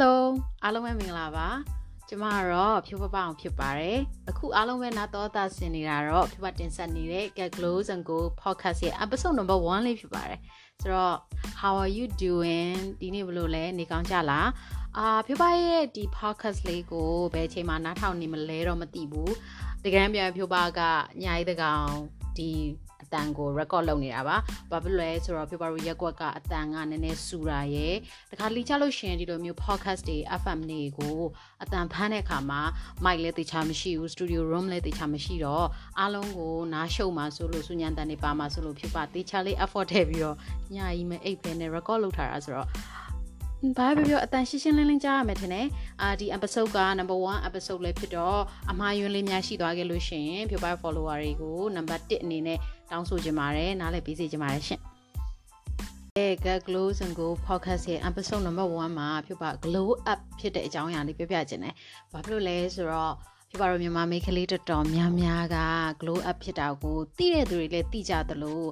Hello အားလုံးပဲမင်္ဂလာပါကျမကတော့ဖြိုးပပအောင်ဖြစ်ပါတယ်အခုအားလုံးပဲနားတော်သားဆင်နေတာတော့ဖြိုးပတင်ဆက်နေတဲ့ Get Glows and Go podcast ရဲ့ episode number 1လေးဖြစ်ပါတယ်ဆိုတော့ how are you doing ဒီနေ့ဘယ်လိုလဲနေကောင်းကြလားအာဖြိုးပရဲ့ဒီ podcast လေးကိုဘယ်အချိန်မှနားထောင်နေမလဲတော့မသိဘူးတကယ်ပြန်ဖြိုးပကညာရီတကောင်ဒီအ တန်ကို record လုပ်နေတာပါ။ဘာဖြစ်လဲဆိုတော့ February ရက်ကွက်ကအတန်ကနည်းနည်းစူတာရယ်တခါလိချလို့ရှင်ဒီလိုမျိုး podcast တွေ FM တွေကိုအတန်ဖမ်းတဲ့အခါမှာ mic လည်းတေချာမရှိဘူး studio room လည်းတေချာမရှိတော့အားလုံးကိုနားရှုံမှာဆိုလို့စုညံတန်နေပါမှာဆိုလို့ဖြစ်ပါတေချာလေး effort ထည့်ပြီးတော့ညကြီးမဲ့အိတ်ပဲနဲ့ record လုပ်ထားတာဆိုတော့ ဘာပဲပြောအတန်ရှင်းရှင်းလင်းလင်းကြားရမယ်ထင်တယ်အာဒီ episode က number 1 episode လေးဖြစ်တော့အမှားယွင်းလေးများရှိသွားခဲ့လို့ရှိရင် Pure follower တွေကို number 1အနေနဲ့တောင်းဆိုချင်ပါတယ်နားလည်ပေးစေချင်ပါတယ်ရှင်အဲ Get Glow and Go podcast ရဲ့ episode number 1မှာဖြစ်ပါ glow up ဖြစ်တဲ့အကြောင်းအရာလေးပြောပြခြင်းတယ်။ဘာဖြစ်လို့လဲဆိုတော့ဖြစ်ပါတော့မြန်မာမိန်းကလေးတော်တော်များများက glow up ဖြစ်တာကိုသိတဲ့သူတွေလည်းသိကြသလို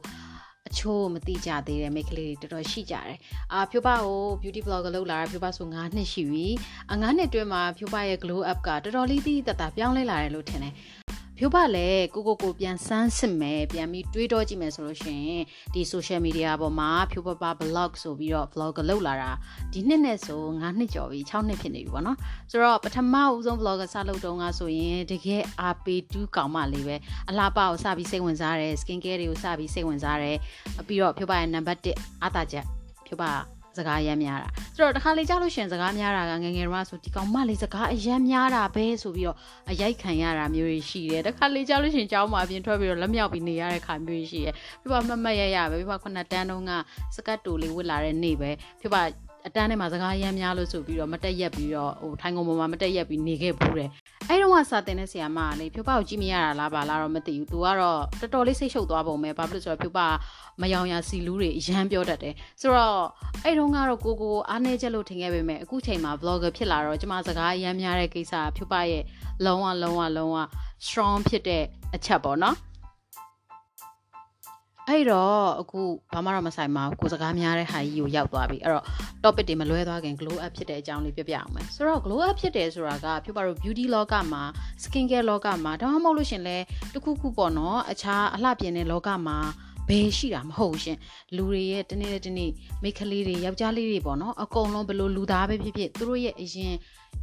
အချို့မသိကြသေးတဲ့မိန်းကလေးတွေတော်တော်ရှိကြတယ်။အာဖြိုးပါကို beauty blogger လုပ်လာတာဖြိုးပါဆို9နှစ်ရှိပြီ။အ9နှစ်တွင်းမှာဖြိုးပါရဲ့ glow up ကတော်တော်လေးသိတတ်တာပြောင်းလဲလာတယ်လို့ထင်တယ်။ ဖြိုးပါလည်းကိုကိုကိုပြန်စမ်းစစ်မယ်ပြန်ပြီးတွေးတောကြည့်မယ်ဆိုလို့ရှိရင်ဒီ social media ပေါ်မှာဖြိုးပပ blog ဆိုပြီးတော့ vlog လုပ်လာတာဒီနှစ်နဲ့ဆို9နှစ်ကျော်ပြီ6နှစ်ဖြစ်နေပြီပေါ့နော်ဆိုတော့ပထမဦးဆုံး vlog စလုပ်တုန်းကဆိုရင်တကယ်အားပေးတူးကောင်မလေးပဲအလားပါကိုစပြီးစိတ်ဝင်စားတယ် skin care တွေကိုစပြီးစိတ်ဝင်စားတယ်ပြီးတော့ဖြိုးပါရဲ့ number 1အားတာချက်ဖြိုးပါ စကားရမ်းများတာဆိုတော့တခါလေကြားလို့ရှင်စကားများတာကငငယ်တော့ဆိုဒီကောင်မလေးစကားအရမ်းများတာပဲဆိုပြီးတော့အရိုက်ခံရတာမျိုးတွေရှိတယ်တခါလေကြားလို့ရှင်ကြောင်းမှာအပြင်ထွက်ပြီးတော့လက်မြောက်ပြီးနေရတဲ့ခါမျိုးတွေရှိတယ်ပြပမတ်မတ်ရရပဲပြပခုနတန်းတုန်းကစကတ်တူလေးဝစ်လာတဲ့နေ့ပဲပြပအတန်းထဲမှာစကားရမ်းများလို့ဆိုပြီးတော့မတက်ရက်ပြီးတော့ဟိုထိုင်ကုန်ပေါ်မှာမတက်ရက်ပြီးနေခဲ့ဘူးတယ် အဲ့တော့ကစာတင်တဲ့ဆရာမကလေဖြိုးပကိုကြည့်မရတာလားပါလားတော့မသိဘူး။ तू ကတော့တော်တော်လေးစိတ်ရှုပ်သွားပုံပဲ။ဘာဖြစ်လို့ဆိုတော့ဖြိုးပမယောင်ရစီလူးတွေအရန်ပြောတတ်တယ်။ဆိုတော့အဲ့တုန်းကတော့ကိုကိုအားနေချက်လို့ထင်ခဲ့ပေမဲ့အခုချိန်မှာ vlogger ဖြစ်လာတော့ကျမစကားအရန်များတဲ့ကိစ္စဖြိုးပရဲ့လုံးဝလုံးဝလုံးဝ strong ဖြစ်တဲ့အချက်ပေါ့နော်။ အဲ့တော့အခုဘာမှတော့မဆိုင်ပါဘူးကိုစကားများတဲ့ဟာကြီးကိုရောက်သွားပြီအဲ့တော့ topic တွေမလွဲသွားခင် glow up ဖြစ်တဲ့အကြောင်းလေးပြပြအောင်မယ်ဆိုတော့ glow up ဖြစ်တယ်ဆိုတာကဖြစ်ပါတော့ beauty လောကမှာ skin care လောကမှာဒါမှမဟုတ်လို့ရှင်လဲတခုခုပေါ့နော်အခြားအလှပြင်တဲ့လောကမှာဘယ်ရှိတာမဟုတ်ရှင်လူတွေရဲ့တနေ့တနေ့မိတ်ကလေးတွေယောက်ျားလေးတွေပေါ့နော်အကုန်လုံးဘလို့လူသားပဲဖြစ်ဖြစ်သူတို့ရဲ့အရင်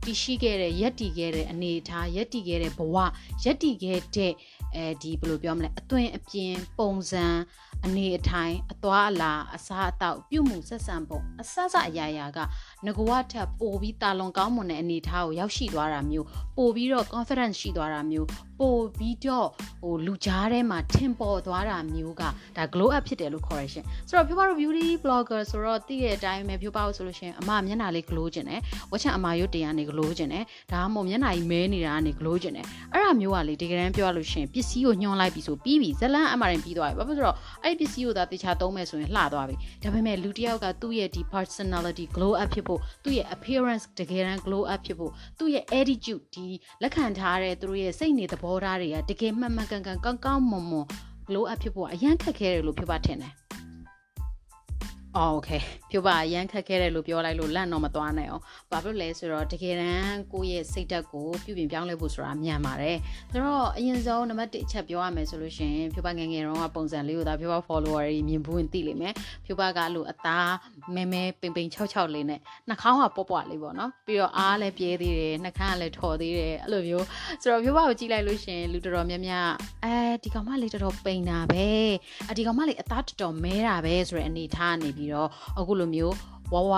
တည်ရှိခဲ့တဲ့ရက်တည်ခဲ့တဲ့အနေအထားရက်တည်ခဲ့တဲ့ဘဝရက်တည်ခဲ့တဲ့ အဲဒီဘယ်လိုပြောမလဲအသွင်အပြင်ပုံစံအနေအထိုင်အသွားအလာအစားအသောက်ပြုမှုဆက်ဆံပုံအစစအရာရာက ငကွာထက်ပိုပြီးတာလွန်ကောင်းမွန်တဲ့အနေအထားကိုရောက်ရှိသွားတာမျိုးပိုပြီးတော့ confidence ရှိသွားတာမျိုးပိုပြီးတော့ဟိုလူကြားထဲမှာထင်ပေါ်သွားတာမျိုးကဒါ glow up ဖြစ်တယ်လို့ခေါ်ရရှင်ဆိုတော့ဖြိုးပါတို့ beauty blogger ဆိုတော့သိတဲ့အတိုင်းပဲဖြိုးပါလို့ဆိုလို့ရှင်အမမျက်နှာလေး glow ကျင်တယ်ဝက်ချန်အမရွတ်တရားနေ glow ကျင်တယ်ဒါမှမဟုတ်မျက်နှာကြီးမဲနေတာကနေ glow ကျင်တယ်အဲ့ဒါမျိုးကလေဒီကရန်ပြောလို့ရှင်ပစ္စည်းကိုညှွန်လိုက်ပြီဆိုပြီးပြီဇလန်းအမရင်ပြီးသွားပြီဘာဖြစ်လို့ဆိုတော့အဲ့ဒီပစ္စည်းကိုသာတေချာသုံးမယ်ဆိုရင်လှသွားပြီဒါပေမဲ့လူတစ်ယောက်ကသူ့ရဲ့ဒီ personality glow up ဖြစ်ဖို့သူ့ရဲ့ appearance တကယ်တမ်း glow up ဖြစ်ဖို့သူ့ရဲ့ attitude ဒီလက်ခံထားတဲ့သူတို့ရဲ့စိတ်နေသဘောထားတွေကတကယ်မှန်မှန်ကန်ကန်ကောင်းကောင်းမွန်မွန် glow up ဖြစ်ဖို့အရန်ခက်ခဲတယ်လို့ပြောပါထင်တယ် အော်โอเคပြပါရမ်းခက်ခဲတယ်လို့ပြောလိုက်လို့လန့်တော့မသွားနိုင်အောင်ဘာဖြစ်လဲဆိုတော့တကယ်တမ်းကိုယ့်ရဲ့စိတ်ဓာတ်ကိုပြုပြင်ပြောင်းလဲဖို့ဆိုတာမြန်ပါတယ်ဆိုတော့အရင်ဆုံးနံပါတ်1အချက်ပြောရမယ်ဆိုလို့ရှိရင်ပြပါငယ်ငယ်တုန်းကပုံစံလေးကိုဒါပြပါ follower တွေမြင်ဘူးရင်သိလိမ့်မယ်ပြပါကလို့အသားမဲမဲပိန်ပိန်၆၆လေးနဲ့နှာခေါင်းကပွားပွားလေးပေါ့နော်ပြီးတော့အားလည်းပြဲသေးတယ်နှာခမ်းကလည်းထော်သေးတယ်အဲ့လိုမျိုးဆိုတော့ပြပါကိုကြည့်လိုက်လို့ရှိရင်လူတော်တော်များများအဲဒီကောင်မလေးတော်တော်ပိန်တာပဲအဒီကောင်မလေးအသားတော်တော်မဲတာပဲဆိုတဲ့အနေထားနေပြီး ပြီးတော့အခုလိုမျိုးဝဝ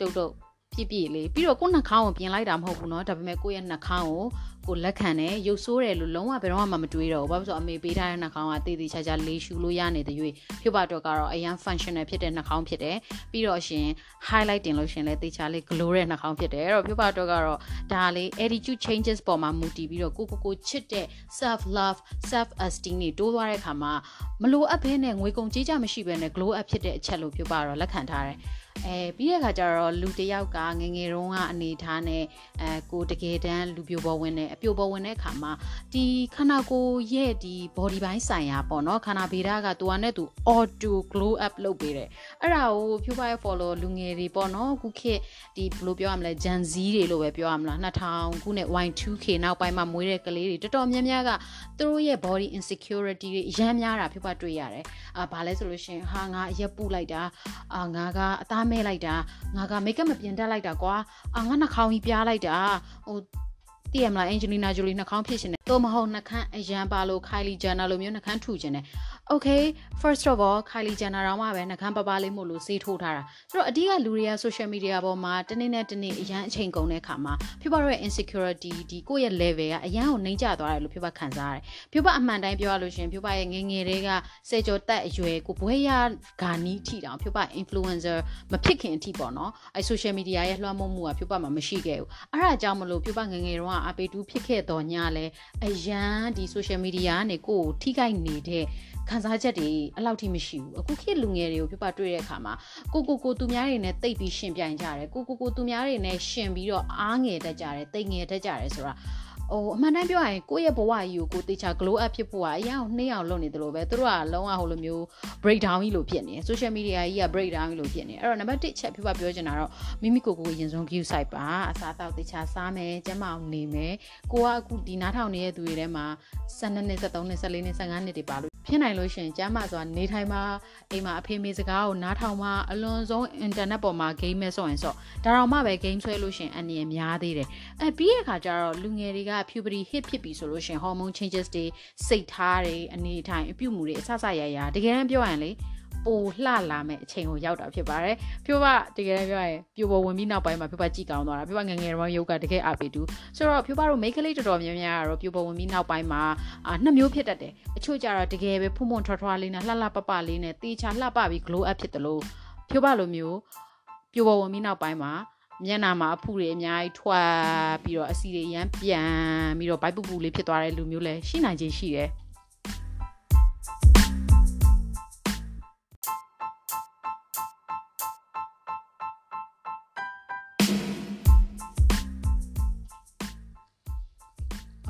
တုတ်တုတ်ပြည့်ပြည့်လေးပြီးတော့ကိုယ်နှာခေါင်းကိုပြင်လိုက်တာမဟုတ်ဘူးเนาะဒါပေမဲ့ကိုယ့်ရဲ့နှာခေါင်းကို ကိုလက်ခံတယ်ရုပ်ဆိုးတယ်လို့လုံးဝဘယ်တော့မှမတွေးတော့ဘူးဘာဖြစ်လို့အမေပေးထားတဲ့နှာခေါင်းကတည်တည်ချာချာလေးရှူလို့ရနေတဲ့၍ဖြုတ်ပါတော့ကတော့အရန် functional ဖြစ်တဲ့နှာခေါင်းဖြစ်တယ်ပြီးတော့ရှင် highlight တင်လို့ရှင်လဲတေချာလေး glow တဲ့နှာခေါင်းဖြစ်တယ်အဲ့တော့ဖြုတ်ပါတော့ကတော့ဒါလေး attitude changes ပေါ်မှာမူတည်ပြီးတော့ကိုကိုကိုချစ်တဲ့ self love self esteem တွေတိုးသွားတဲ့ခါမှာမလိုအပ်ဘဲနဲ့ငွေကုန်ကြေးကြမရှိဘဲနဲ့ glow up ဖြစ်တဲ့အချက်လို့ပြောပါတော့လက်ခံထားတယ် အဲပြီးတဲ့အခါကျတော့လူတယောက်ကငငယ်တုန်းကအနေထားနဲ့အဲကိုတကယ်တမ်းလူပြိုပေါ်ဝင်တဲ့အပြိုပေါ်ဝင်တဲ့အခါမှာဒီခန္ဓာကိုယ်ရဲ့ဒီ body ပိုင်းဆိုင်ရာပေါ့နော်ခန္ဓာဗေဒကသူကနဲ့သူ auto glow up လုပ်ပေးတယ်အဲ့ဒါကိုဖြိုးပါရဲ့ follow လူငယ်တွေပေါ့နော်ခုခေတ်ဒီဘယ်လိုပြောရမလဲ Gen Z တွေလို့ပဲပြောရမလား2000ခုနှစ် Y2K နောက်ပိုင်းမှာမွေးတဲ့ကလေးတွေတော်တော်များများကသူတို့ရဲ့ body insecurity တွေအများများတာဖြိုးပါတွေ့ရတယ်အာဘာလဲဆိုလို့ရှင်ဟာငါအရက်ပူလိုက်တာအာငါကအသားမဲလိုက်တာငါကမိတ်ကပ်မပြင်တတ်လိုက်တာကွာအာငါနှာခေါင်းကြီးပြားလိုက်တာဟိုတည်ရမလားအင်ဂျလီနာဂျိုလီနှာခေါင်းဖြစ်ရှင် တယ်တော့မဟုတ်နှာခမ်းအရန်ပါလို့ခိုင်လီဂျန်နာလိုမျိုးနှာခမ်းထူခြင်းတယ် okay first of all Kylie Jenner တော့မှပဲနှကန်းပပလေးမို့လို့စေးထိုးထားတာဆိုတော့အဓိကလူတွေက social media ပေါ်မှာတနေ့နဲ့တနေ့အရန်အချိန်ကုန်တဲ့ခါမှာဖြစ်ပါတော့ insecurity ဒီကိုယ့်ရဲ့ level ကအရန်ကိုနှိမ့်ကျသွားတယ်လို့ဖြစ်ပါခံစားရတယ်ဖြစ်ပါအမှန်တိုင်းပြောရလို့ရှင်ဖြစ်ပါရဲ့ငငယ်တွေကစေကျော်တက်အရွယ်ကိုဘွဲရဂါနီးထီတောင်ဖြစ်ပါ influencer မဖြစ်ခင်အထိပေါ့နော်အဲ social media ရဲ့လွှမ်းမိုးမှုကဖြစ်ပါမှာမရှိခဲ့ဘူးအဲ့ဒါကြောင့်မလို့ဖြစ်ပါငငယ်တော့အပေတူးဖြစ်ခဲ့တော့ညလဲအရန်ဒီ social media ကနေကိုယ်ထိခိုက်နေတဲ့ခံစားချက်တွေအဲ့လောက်ထိမရှိဘူးအခုခေတ်လူငယ်တွေကိုပြပတွေ့တဲ့အခါမှာကိုကိုကိုသူများတွေနဲ့တိတ်ပြီးရှင်ပြိုင်ကြတယ်ကိုကိုကိုသူများတွေနဲ့ရှင်ပြီးတော့အားငယ်တတ်ကြတယ်တိတ်ငယ်တတ်ကြတယ်ဆိုတာ ဟိုအမှန်တမ်းပြောရရင်ကိုယ့်ရဲ့ဘဝကြီးကိုကိုတေချာ glow up ဖြစ်ဖို့ကအရင်အောင်နှိမ့်အောင်လုပ်နေတယ်လို့ပဲသူတို့ကလုံးဝဟိုလိုမျိုး break down ကြီးလို့ဖြစ်နေ social media ကြီးက break down ကြီးလို့ဖြစ်နေအဲ့တော့နံပါတ်1ချက်ပြပပြောချင်တာတော့မိမိကိုယ်ကိုယ်ရင်ဆုံး view site ပါအစားအသောက်တေချာစားမယ်ကျန်းမာအောင်နေမယ်ကိုကအခုဒီနားထောင်နေတဲ့သူတွေထဲမှာ12နှစ်13နှစ်14နှစ်15နှစ်တွေပါလို့ ဖြစ်နိုင်လို့ရှိရင်ကျမ်းမာစွာနေထိုင်မှာအိမ်မှာအဖေမေစကားကိုနားထောင်မှာအလွန်ဆုံး internet ပေါ်မှာ game မဲ့ဆိုရင်ဆိုဒါတော့မှပဲ game ဆွဲလို့ရှိရင်အနည်းများသေးတယ်အဲပြီးတဲ့အခါကျတော့လူငယ်တွေက puberty hit ဖြစ်ပြီဆိုလို့ရှိရင် hormone changes တွေစိတ်ထားတွေအနေထိုင်အပြုတ်မှုတွေအဆဆရရတကယ်တမ်းပြောရရင်လေ ပိုလှလာမဲ့အချိန်ကိုရောက်တာဖြစ်ပါတယ်ပြိုးပတကယ်ပြောရင်ပြိုးပေါ်ဝင်ပြီးနောက်ပိုင်းမှာပြိုးပကြည့်ကောင်းသွားတာပြိုးပငငယ်တော့ရုပ်ကတကယ်အပေတူဆိုတော့ပြိုးပတို့မိတ်ကလေးတော်တော်များများကတော့ပြိုးပေါ်ဝင်ပြီးနောက်ပိုင်းမှာအာနှစ်မျိုးဖြစ်တတ်တယ်အချို့ကျတော့တကယ်ပဲဖုံဖုံထွားထွားလေးနဲ့လှလှပပလေးနဲ့တေချာလှပပြီး glow up ဖြစ်တယ်လို့ပြိုးပလိုမျိုးပြိုးပေါ်ဝင်ပြီးနောက်ပိုင်းမှာမျက်နှာမှာအဖုတွေအများကြီးထွက်ပြီးတော့အစီတွေရမ်းပြန်ပြီးတော့ဘိုက်ပူပူလေးဖြစ်သွားတဲ့လူမျိုးလည်းရှိနိုင်ခြင်းရှိတယ်။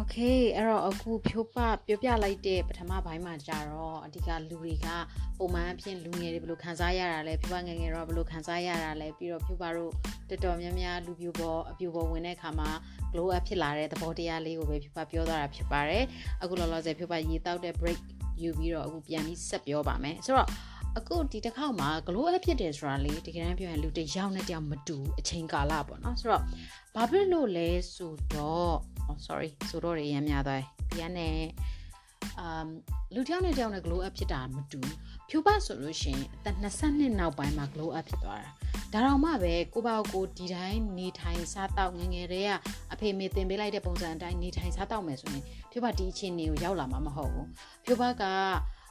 Okay အဲ့တော့အခုဖြိုးပပြောပြလိုက်တဲ့ပထမပိုင်းမှာကြတော့အဓိကလူတွေကပုံမှန်အဖြစ်လူငယ်တွေဘယ်လိုခံစားရတာလဲဖြိုးပငယ်ငယ်တော့ဘယ်လိုခံစားရတာလဲပြီးတော့ဖြိုးပတို့တော်တော်များများလူပြိုပေါ်အပြိုပေါ်ဝင်တဲ့အခါမှာ glow up ဖြစ်လာတဲ့သဘောတရားလေးကိုပဲဖြိုးပပြောသွားတာဖြစ်ပါတယ်အခုလောလောဆယ်ဖြိုးပရေတောက်တဲ့ break ယူပြီးတော့အခုပြန်ပြီးဆက်ပြောပါမယ်ဆိုတော့အခုဒီတစ်ခေါက်မှာ glow up ဖြစ်တယ်ဆိုတာလေတကယ်တမ်းပြောရင်လူတစ်ယောက်နဲ့တယောက်မတူအချိန်ကာလပေါ့နော်ဆိုတော့ဘာဖြစ်လို့လဲဆိုတော့ oh sorry ဆိုတော့ရရမ်းများသွားတယ်ပြန်နဲ့ um လူတစ်ယောက်နဲ့တယောက်နဲ့ glow up ဖြစ်တာမတူဖြူပဆိုလို့ရှိရင်အသက်20နှစ်နောက်ပိုင်းမှာ glow up ဖြစ်သွားတာဒါတော့မှပဲကိုပေါ့ကိုဒီတိုင်းနေထိုင်စားတောက်ငငယ်တွေကအဖေမေတင်ပေးလိုက်တဲ့ပုံစံအတိုင်းနေထိုင်စားတောက်မယ်ဆိုရင်ဖြူပဒီအခြေအနေကိုရောက်လာမှာမဟုတ်ဘူးဖြူပက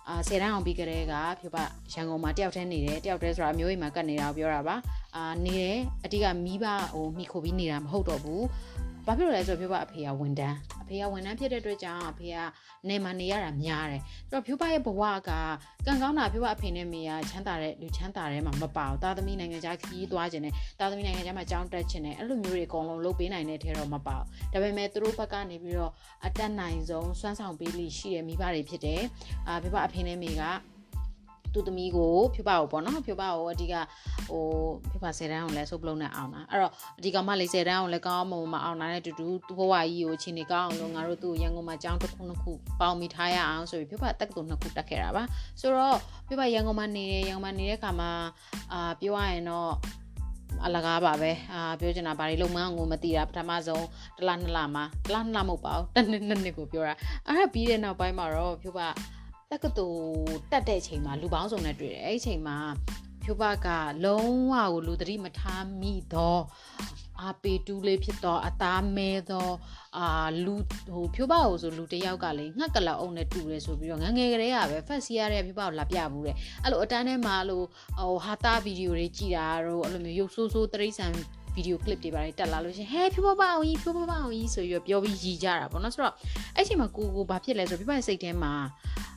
အာဆယ်တန်းအောင်ပြီးကြတဲ့ကဖြူပရန်ကုန်မှာတယောက်တည်းနေတယ်တယောက်တည်းဆိုတာမျိုးအိမ်မှာကတ်နေတာကိုပြောတာပါအာနေတယ်အတိကမိဘဟိုမိခိုပြီးနေတာမဟုတ်တော့ဘူး ဘာဖြစ်လို့လဲဆိုတော့ဖြူပအဖေကဝန်တန်းအဖေကဝန်ထမ်းဖြစ်တဲ့အတွက်ကြောင့်အဖေကနေမှာနေရတာများတယ်ဆိုတော့ဖြူပရဲ့ဘဝကကံကောင်းတာဖြူပအဖေနဲ့မေကချမ်းသာတဲ့လူချမ်းသာတဲ့မှာမပါဘူးတာသမီနိုင်ငံခြားခရီးသွားခြင်းနဲ့တာသမီနိုင်ငံခြားမှာကြောင်းတက်ခြင်းနဲ့အဲ့လိုမျိုးတွေအကုန်လုံးလုပ်ပေးနိုင်တဲ့ထဲတော့မပါဘူးဒါပေမဲ့သူတို့ဘက်ကနေပြီးတော့အတက်နိုင်ဆုံးစွမ်းဆောင်ပေးလိရှိတဲ့မိဘတွေဖြစ်တယ်အာဖြူပအဖေနဲ့မေက သူ့သမီးကိုဖြူပါကိုပေါ့နော်ဖြူပါကိုအဓိကဟိုဖြူပါ10တန်းအောင်လဲဆုပ်ပလုံးနဲ့အောင်တာအဲ့တော့အဓိကမှ40တန်းအောင်လဲကောင်းအောင်မအောင်တာနဲ့တူတူသူ့ဘဝကြီးကိုချင်းနေကောင်းအောင်လို့ငါတို့သူ့ရန်ကုန်မှာကျောင်းတစ်ခုနှစ်ခုပေါင်းမိထားရအောင်ဆိုပြီးဖြူပါတက္ကသိုလ်နှစ်ခုတက်ခဲ့တာပါဆိုတော့ဖြူပါရန်ကုန်မှာနေတယ်ရန်ကုန်မှာနေတဲ့ခါမှာအာပြောရရင်တော့အလကားပါပဲအာပြောချင်တာဘာတွေလုံမန်းကိုမသိတာပထမဆုံးတစ်လနှစ်လမှာတစ်လနှစ်လမဟုတ်ပါဘူးတစ်နှစ်နှစ်နှစ်ကိုပြောတာအဲ့ဒါပြီးတဲ့နောက်ပိုင်းမှာတော့ဖြူပါ တက္ကသိုလ်တက်တဲ့အချိန်မှာလူပေါင်းစုံနဲ့တွေ့တယ်အဲ့ဒီအချိန်မှာဖြိုးဘကလုံးဝကိုလူသတိမထားမိတော့အာပေတူးလေးဖြစ်တော့အသားမဲတော့အာလူဟိုဖြိုးပါကိုဆိုလူတယောက်ကလေငှက်ကလောက်အုံနဲ့တူတယ်ဆိုပြီးတော့ငငယ်ကလေးကပဲဖက်စီရတဲ့ဖြိုးပါကိုလာပြဘူးတဲ့အဲ့လိုအတန်းထဲမှာလို့ဟိုဟာတာဗီဒီယိုတွေကြည်တာတော့အဲ့လိုမျိုးရုပ်ဆိုးဆိုးတရိษံ ဗီဒီယိုကလစ်တွေပါတယ်တက်လာလို့ရှင်ဟဲဖြိုးပပအောင်ကြီးဖြိုးပပအောင်ကြီးဆိုပြီးပြောပြီးရီကြတာပေါ့နော်ဆိုတော့အဲ့ချိန်မှာကိုကိုဘာဖြစ်လဲဆိုတော့ပြပရဲ့စိတ်ထဲမှာ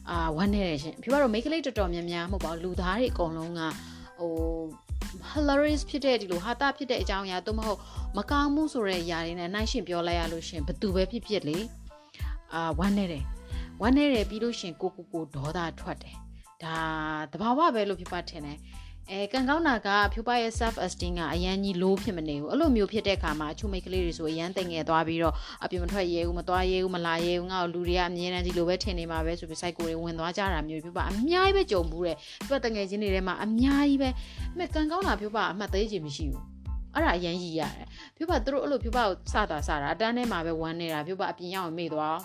အာဝမ်းနေတယ်ရှင်ပြပတော့မိတ်ကလေးတော်တော်များများမဟုတ်ပါဘူးလူသားတွေအကုန်လုံးကဟို hilarious ဖြစ်တဲ့ဒီလိုဟာတာဖြစ်တဲ့အကြောင်းအရာသို့မဟုတ်မကောင်းမှုဆိုတဲ့အရာတွေနဲ့နှိုင်းရှင်ပြောလိုက်ရလို့ရှင်ဘသူပဲဖြစ်ဖြစ်လေအာဝမ်းနေတယ်ဝမ်းနေတယ်ပြီးလို့ရှင်ကိုကိုကိုဒေါသထွက်တယ်ဒါတဘာဝပဲလို့ဖြစ်ပါထင်တယ် အဲကံကောင်းတာကဖြူပရဲ့ self esteem ကအရန်ကြီး low ဖြစ်မနေဘူးအဲ့လိုမျိုးဖြစ်တဲ့အခါမှာအချို့မိတ်ကလေးတွေဆိုအရန်တိမ်ငယ်သွားပြီးတော့အပြင်မထွက်ရဲဘူးမသွားရဲဘူးမလာရဲဘူးငါ့ကိုလူတွေကအမြဲတမ်းကြီးလိုပဲထင်နေမှာပဲဆိုပြီး psycho တွေဝင်သွားကြတာမျိုးဖြူပအများကြီးပဲကြုံဘူးတဲ့ပြတ်တငယ်ချင်းတွေထဲမှာအများကြီးပဲအမေကံကောင်းတာဖြူပအမှတ်သေးချင်မရှိဘူးအဲ့ဒါအရင်ရည်ရတယ်ဖြူပါသူတို့အဲ့လိုဖြူပါကိုစတာစတာအတန်းထဲမှာပဲဝမ်းနေတာဖြူပါအပြင်ရောက်မေ့သွား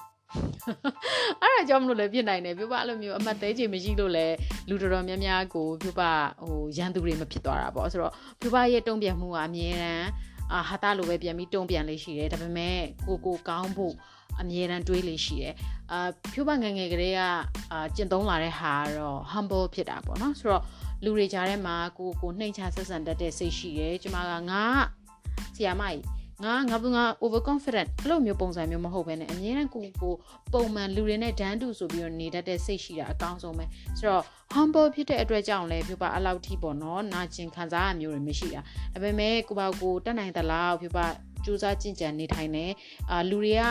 အဲ့ဒါကြောင့်မလို့လည်းဖြစ်နိုင်တယ်ပြပအဲ့လိုမျိုးအမှတ်သေးချင်မရှိလို့လည်းလူတော်တော်များများကိုပြပဟိုရန်သူတွေမဖြစ်သွားတာပေါ့ဆိုတော့ပြပရဲ့တုံ့ပြန်မှုကအမြဲတမ်းအာဟာတာလိုပဲပြန်ပြီးတုံ့ပြန်လေးရှိတယ်ဒါပေမဲ့ကိုကိုကောင်းဖို့အမြဲတမ်းတွေးလေးရှိတယ်အာဖြိုးပငယ်ငယ်ကလေးကအာကျင့်သုံးလာတဲ့ဟာတော့ humble ဖြစ်တာပေါ့နော်ဆိုတော့လူတွေကြားထဲမှာကိုကိုနှိမ့်ချဆက်ဆံတတ်တဲ့စိတ်ရှိတယ်ကျမကငါဆီယာမကြီး ငါငါငါ over confident အဲ့လိုမျိုးပုံစံမျိုးမဟုတ်ဘဲနဲ့အမြဲတမ်းကိုကိုပုံမှန်လူတွေနဲ့ဒန်းတူဆိုပြီးတော့နေတတ်တဲ့စိတ်ရှိတာအကောင်းဆုံးပဲဆိုတော့ humble ဖြစ်တဲ့အတွက်ကြောင့်လည်းပြပအလောက်ထိပေါ့နော်နာကျင်ခံစားရမျိုးတွေမရှိတာဒါပေမဲ့ကိုပါကိုတတ်နိုင်သလားပြပစူးစမ်းကြင်ကြံနေထိုင်နေအာလူတွေက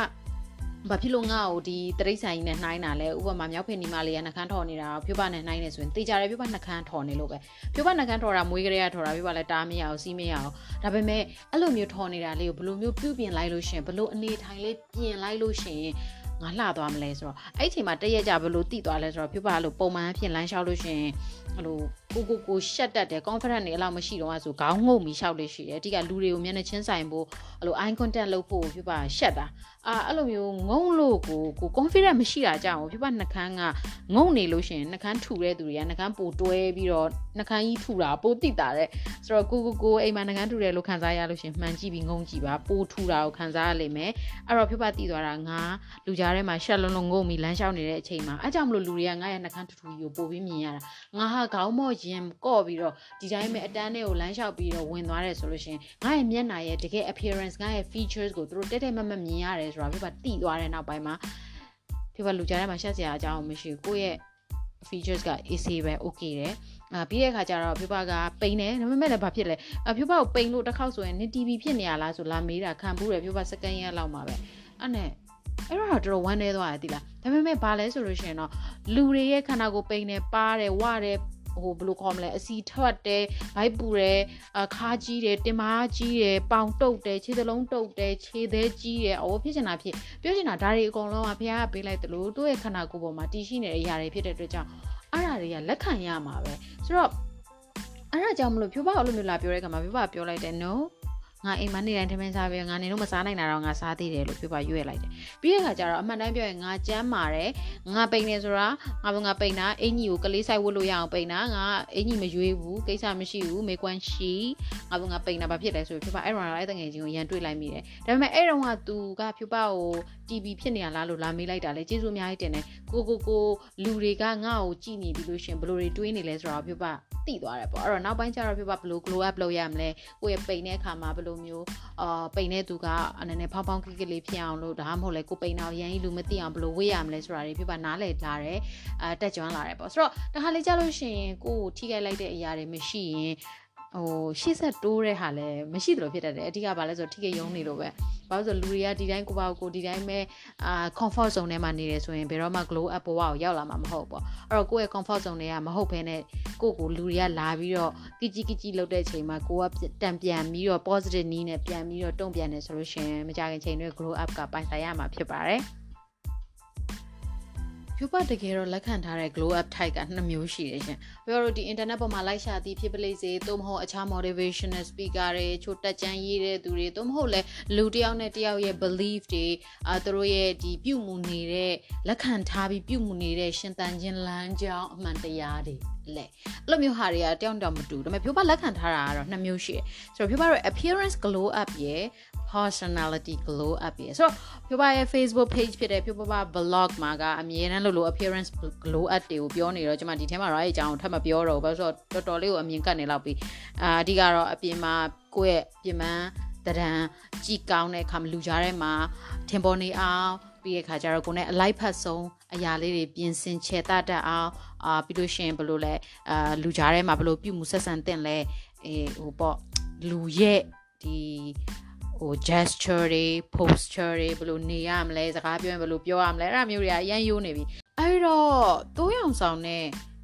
ဘာဖြစ်လို့ငါ့ကိုဒီတရိတ်ဆိုင်ကြီးနဲ့နှိုင်းတာလဲဥပမာမြောက်ဖေနီမလေးကနှကန်းထော်နေတာဖြိုးပနဲ့နှိုင်းနေဆိုရင်တေချာတယ်ဖြိုးပနှကန်းထော်နေလို့ပဲဖြိုးပနှကန်းထော်တာမွေးကလေးကထော်တာဖြိုးပလည်းတားမရအောင်စီးမရအောင်ဒါပေမဲ့အဲ့လိုမျိုးထော်နေတာလေးကိုဘယ်လိုမျိုးပြုပြင်လိုက်လို့ရှင်ဘယ်လိုအနေထိုင်လေးပြင်လိုက်လို့ရှင်ငါလှသွားမလဲဆိုတော့အဲ့ဒီချိန်မှာတရက်ကြဘလို့တိသွားလဲဆိုတော့ဖြူပါလို့ပုံမှန်အဖြစ်လမ်းလျှောက်လို့ရှင်အဲ့လို ကိုကိုကိုရှက်တတ်တယ် confident နေအလောက်မရှိတော့ဆိုခေါင်းငုံပြီးလျှောက်လို့ရှိတယ်အဓိကလူတွေကိုမျက်နှာချင်းဆိုင်ဖို့အဲ့လို eye contact လုပ်ဖို့ဖြူပါရှက်တာအာအဲ့လိုမျိုးငုံလို့ကိုကို confident မရှိတာကြောင့်ဖြူပါနှကန်းကငုံနေလို့ရှင်နှကန်းထူတဲ့သူတွေကနှကန်းပိုတွဲပြီးတော့နှကန်းကြီးထူတာပိုတိတာတဲ့ဆိုတော့ကိုကိုကိုအိမ်မှာနှကန်းထူတယ်လို့ခံစားရလို့ရှင်မှန်ကြည့်ပြီးငုံကြည့်ပါပိုထူတာကိုခံစားရလိမ့်မယ်အဲ့တော့ဖြူပါတိသွားတာငါလူကြားထဲမှာရှက်လုံးလုံးငုံပြီးလမ်းလျှောက်နေတဲ့အချိန်မှာအဲ့ကြောင့်မလို့လူတွေကငါရဲ့နှကန်းထူထူကြီးကိုပို့ပြီးမြင်ရတာငါဟာခေါင်းမော့ရင်ကော့ပြီးတော့ဒီတိုင်းပဲအတန်းထဲကိုလမ်းလျှောက်ပြီးတော့ဝင်သွားတယ်ဆိုလို့ရှင်ငါရဲ့မျက်နှာရဲ့တကယ် appearance ငါရဲ့ features ကိုသူတို့တက်တက်မမမြင်ရတယ်ဆိုတာပြပါတိသွားတဲ့နောက်ပိုင်းမှာပြပါလူကြားထဲမှာရှက်စရာအကြောင်းမရှိဘူးကိုယ့်ရဲ့ features က AC ပဲ okay တယ်အာပြီးတဲ့အခါကျတော့ဖြူပါကပိန်တယ်ဒါပေမဲ့လည်းဘာဖြစ်လဲအဖြူပါကိုပိန်လို့တစ်ခေါက်ဆိုရင်နင် TV ဖြစ်နေရလားဆိုလာမေးတာခံဘူးတယ်ဖြူပါစကန်ရက်လောက်မှာပဲအဲ့နဲ့အဲ့တော့တော်တော်ဝမ်းနေသွားတယ်တိလားဒါပေမဲ့ဘာလဲဆိုလို့ရှိရင်တော့လူတွေရဲ့ခန္ဓာကိုယ်ပိန်တယ်ပါတယ်ဝတယ် ဟိုဘယ်လိုခေါ်မလဲအစီထွက်တယ်ဘိုက်ပူတယ်အခါကြီးတယ်တင်မားကြီးတယ်ပေါင်တုတ်တယ်ခြေသလုံးတုတ်တယ်ခြေသေးကြီးတယ်အော်ဖြစ်ချင်တာဖြစ်ပြောချင်တာဒါတွေအကုန်လုံးကဖះကပေးလိုက်တယ်လို့သူ့ရဲ့ခန္ဓာကိုယ်ပေါ်မှာတည်ရှိနေတဲ့အရာတွေဖြစ်တဲ့အတွက်ကြောင့်အဲ့ဒါတွေကလက်ခံရမှာပဲဆိုတော့အဲ့ဒါကြောင့်မလို့ဖြိုးပါအဲ့လိုမျိုးလာပြောတဲ့အခါမှာဖြိုးပါပြောလိုက်တယ် no ငါအိမ်မနေတိုင်းထမင်းစားပြီးငါနေတော့မစားနိုင်တာတော့ငါစားသေးတယ်လို့ပြောပါရွေ့လိုက်တယ်ပြီးတဲ့အခါကျတော့အမှန်တမ်းပြောရင်ငါကြမ်းမာတယ်ငါပိန်နေဆိုတာငါဘငါပိန်တာအင်ကြီးကိုကလေးဆိုင်ဝတ်လို့ရအောင်ပိန်တာငါအင်ကြီးမရွေးဘူးကိစ္စမရှိဘူးမေကွမ်းရှိငါဘငါပိန်တာဘာဖြစ်လဲဆိုပြောပါအဲ့တော့အဲ့တငယ်ချင်းကိုရန်တွေ့လိုက်မိတယ်ဒါပေမဲ့အဲ့တော့ကသူကဖြူပါကို TV ဖြစ်နေရလားလို့လာမေးလိုက်တာလေကျေးဇူးအများကြီးတင်တယ်ကိုကိုကိုလူတွေကငါ့ကိုကြည်နေပြီလို့ရှင်ဘလို့တွေတွေးနေလဲဆိုတော့ဖြူပါတိသွားတယ်ပေါ့အဲ့တော့နောက်ပိုင်းကျတော့ဖြူပါဘလို့ glow up လုပ်ရမလဲကိုယ့်ရဲ့ပိန်တဲ့အခါမှာဘလို့မျိုးအာပိန်တဲ့သူကအနေနဲ့ဖောင်းဖောင်းကိကိလေးဖြစ်အောင်လို့ဒါမှမဟုတ်လဲကိုပိန်တော့ရန်ကြီးလူမသိအောင်ဘလို့ဝေးရမလဲဆိုတာတွေဖြူပါနားလည်လာတယ်အာတက်ကြွလာတယ်ပေါ့ဆိုတော့တခါလေးကြာလို့ရှိရင်ကိုကိုထိခိုက်လိုက်တဲ့အရာတွေမရှိရင် ဟိုရှေ့ဆက်တိုးတဲ့ဟာလည်းမရှိသလိုဖြစ်တတ်တယ်အဓိကဘာလဲဆိုထိကယုံနေလို့ပဲဘာလို့ဆိုလူတွေကဒီတိုင်းကိုပေါ့ကိုဒီတိုင်းပဲအာ comfort zone ထဲမှာနေတယ်ဆိုရင်ဘယ်တော့မှ glow up ဘဝကိုရောက်လာမှာမဟုတ်ပေါ့အဲ့တော့ကိုယ့်ရဲ့ comfort zone တွေကမဟုတ်ဘဲနဲ့ကိုယ့်ကိုလူတွေကလာပြီးတော့ကကြီးကကြီးလုပ်တဲ့အချိန်မှာကိုကတံပြန်ပြီးတော့ positive နည်းနဲ့ပြန်ပြီးတော့တုံ့ပြန်နေဆိုလို့ရှိရင်မကြခင်ချိန်တွေ glow up ကပိုင်ဆိုင်ရမှာဖြစ်ပါတယ် ဖြူပတကယ်တော့လက်ခံထားတဲ့ glow up type ကနှစ်မျိုးရှိတယ်ရှင်။ပြောတော့ဒီ internet ပေါ်မှာလိုက်ရှာသည်ဖြစ်ပလိစေသို့မဟုတ်အခြား motivational speaker တွေချို့တက်ကြမ်းရေးတဲ့သူတွေသို့မဟုတ်လဲလူတစ်ယောက်နဲ့တစ်ယောက်ရဲ့ belief တွေအာသူတို့ရဲ့ဒီပြုမှုနေတဲ့လက်ခံထားပြီးပြုမှုနေတဲ့ရှင်သန်ခြင်းလမ်းကြောင်းအမှန်တရားတွေလဲအဲ့လိုမျိုးဟာတွေကတယောက်တောင်မတူဒါပေမဲ့ဖြိုးပလက်ခံထားတာကတော့နှစ်မျိုးရှိတယ်ဆိုတော့ဖြိုးပရဲ့ appearance glow up ရဲ့ personality glow up ရယ်ဆိုတော့ဖြိုးပါရဲ့ Facebook page ဖြစ်တဲ့ဖြိုးပါပါ blog မှာကအမြဲတမ်းလို့လို့ appearance glow up တွေကိုပြောနေတော့ကျွန်မဒီထဲမှာတော့အဲ့အကြောင်းထပ်မပြောတော့ဘူးဘာလို့ဆိုတော့တော်တော်လေးကိုအမြင်ကတ်နေလောက်ပြီးအာအဓိကတော့အပြင်မှာကိုယ့်ရဲ့ပြင်ပန်းတရံကြည်ကောင်းတဲ့အခါမှာလူကြားထဲမှာထင်ပေါ်နေအောင်ပြီးတဲ့ခါကျတော့ကိုယ်နဲ့အလိုက်ဖတ်ဆုံးအရာလေးတွေပြင်ဆင်ချေတတ်တတ်အောင်အာပြီးလို့ရှိရင်ဘယ်လိုလဲအာလူကြားထဲမှာဘယ်လိုပြုမှုဆက်ဆံတင်လဲအေးဟိုပေါ့လူရဲ့ဒီ ဟို gesture တွေ posture တွေဘယ်လိုနေရမလဲစကားပြောရင်ဘယ်လိုပြောရမလဲအဲ့ဒါမျိုးတွေကအရင်ယိုးနေပြီအဲ့တော့တိုးရောင်ဆောင်နဲ့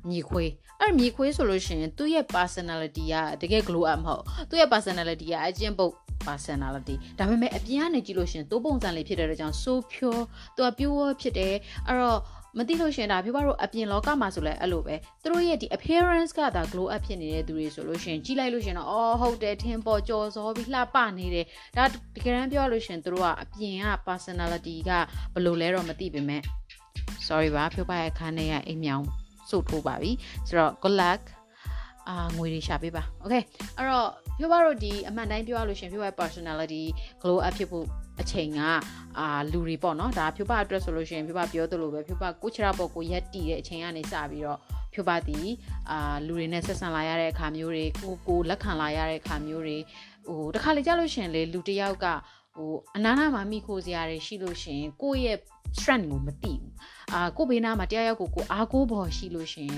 ညီခွေးအဲ့ညီခွေးဆိုလို့ရှိရင်သူ့ရဲ့ personality ကတကယ် glow up မဟုတ်သူ့ရဲ့ personality ကအကျင့်ပုတ် personality ဒါပေမဲ့အပြင်ကနေကြည့်လို့ရှိရင်တိုးပုံစံလေးဖြစ်တဲ့အတွက်ကြောင့် so pure သူက pure ဖြစ်တယ်အဲ့တော့ မသိလို့ရှင်ဒါပြပါတော့အပြင်လောကမှာဆိုလဲအဲ့လိုပဲသူတို့ရဲ့ဒီ appearance ကဒါ glow up ဖြစ်နေတဲ့သူတွေဆိုလို့ရှင်ကြည့်လိုက်လို့ရှင်တော့အော်ဟုတ်တယ်ထင်ပေါ်ကြော်စောပြီးလှပနေတယ်ဒါတကယ်တမ်းပြောလို့ရှင်သူတို့ကအပြင်က personality ကဘယ်လိုလဲတော့မသိပေမဲ့ sorry ပါဖြုတ်ပါရဲ့ခန်းထဲကအိမ်မြောင်စုတ်ထိုးပါပြီဆိုတော့ good luck အာငွေတွေရှာပေးပါ okay အဲ့တော့ဖြိုးပါတော့ဒီအမှန်တိုင်းပြောရလို့ရှင်ဖြိုးပါ personality glow up ဖြစ်ဖို့ အချိန်ကအာလူတွေပေါ့နော်ဒါဖြိုးပါအတွက်ဆိုလို့ရှင်ဖြိုးပါပြောသလိုပဲဖြိုးပါကိုချရာပေါ့ကိုရက်တီတဲ့အချိန်ကနေစပြီးတော့ဖြိုးပါတီအာလူတွေနဲ့ဆက်ဆံလာရတဲ့အခါမျိုးတွေကိုကိုလက်ခံလာရတဲ့အခါမျိုးတွေဟိုတခါလေကြာလို့ရှင်လေလူတယောက်ကဟိုအနားနာမှာမိခိုစရာတွေရှိလို့ရှင်ကိုယ့်ရဲ့ strength ကိုမသိဘူးအာကိုဘေးနားမှာတရားရောက်ကိုကိုအားကိုးပေါ်ရှိလို့ရှင်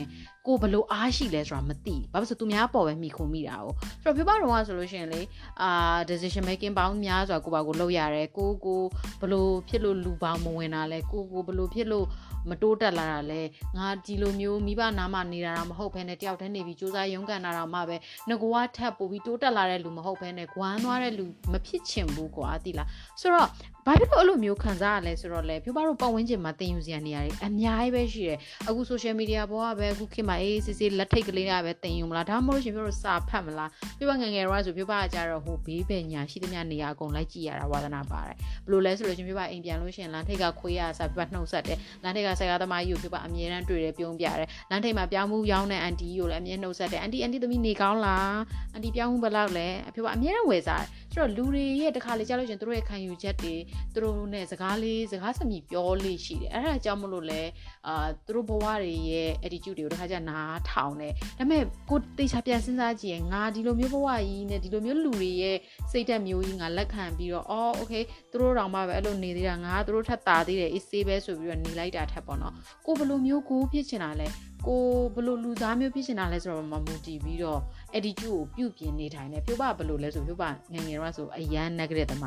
ကိုဘလို့အားရှိလဲဆိုတာမသိဘာလို့ဆိုသူများပေါ်ပဲမိခုမိတာ哦ဆိုတော့ပြပတော့ဆိုလို့ရှင်လေအာ decision making ပေါင်းများစွာကိုပါကိုလုပ်ရတယ်ကိုကိုဘလို့ဖြစ်လို့လူပေါင်းမဝင်တာလဲကိုကိုဘလို့ဖြစ်လို့မတိုးတက်လာတာလဲငါဒီလိုမျိုးမိဘနားမှာနေတာတော့မဟုတ်ဘဲနဲ့တယောက်တည်းနေပြီးစူးစမ်းရုန်းကန်တာတော့မှပဲငကွာထပ်ပို့ပြီးတိုးတက်လာတဲ့လူမဟုတ်ဘဲနဲ့ဂွမ်းသွားတဲ့လူမဖြစ်ချင်ဘူးကွာတိလားဆိုတော့ ဘာဖြစ်လို့အဲ့လိုမျိုးခံစားရလဲဆိုတော့လေဖြိုးပါတို့ပတ်ဝန်းကျင်မှာတင်ယူစရာနေရာတွေအများကြီးပဲရှိတယ်အခု social media ပေါ်ကပဲအခုခေတ်မှာအေးစစ်စစ်လက်ထိတ်ကလေးကပဲတင်ယူမလားဒါမှမဟုတ်ရှင်ပြောလို့စာဖတ်မလားပြပငငယ်တော့ဆိုပြပကကြတော့ဟိုဘေးပဲညာရှိသမျှနေရာအကုန်လိုက်ကြည့်ရတာဝါသနာပါတယ်ဘလို့လဲဆိုလို့ရှင်ပြပအိမ်ပြန်လို့ရှင်လမ်းထိတ်ကခွေးရစာပြပနှုတ်ဆက်တယ်လမ်းထိတ်ကဆရာသမားကြီးကိုပြပအမြဲတမ်းတွေ့တယ်ပြုံးပြတယ်လမ်းထိတ်မှာပြောင်းမှုရောင်းတဲ့အန်တီကိုလည်းအမြဲနှုတ်ဆက်တယ်အန်တီအန်တီသမီးနေကောင်းလားအန်တီပြောင်းမှုဘယ်လောက်လဲအဖေကအမြဲတမ်းဝယ်စားတယ် ဆိုတော့လူတွေရဲ့တခါလေကြားလို့ရှင်တို့ရဲ့ခံယူချက်တွေသူတို့နဲ့စကားလေးစကားစမြည်ပြောလေးရှိတယ်အဲ့ဒါကြောင့်မလို့လဲအာသူတို့ဘဝတွေရဲ့ attitude တွေကိုတခါကျနားထောင်တယ်ဒါပေမဲ့ကိုတေချာပြန်စဉ်းစားကြည့်ရင်ငါဒီလိုမျိုးဘဝကြီးနဲ့ဒီလိုမျိုးလူတွေရဲ့စိတ်သက်မျိုးကြီးငါလက်ခံပြီးတော့အော် okay သူတို့တောင်မှပဲအဲ့လိုနေသေးတာငါသူတို့ထက်တာသေးတယ်အေးဆေးပဲဆိုပြီးတော့နေလိုက်တာထက်ပေါ့နော်ကိုဘယ်လိုမျိုးကိုဖြစ်ချင်တာလဲကိုဘယ်လိုလူသားမျိုးဖြစ်ချင်တာလဲဆိုတော့မမူတည်ပြီးတော့ attitude ကိုပြုပြင်နေထိုင်တယ်ဖြိုးပဘယ်လိုလဲဆိုဖြိုးပငငယ်တော့ဆိုအရန် negative တမ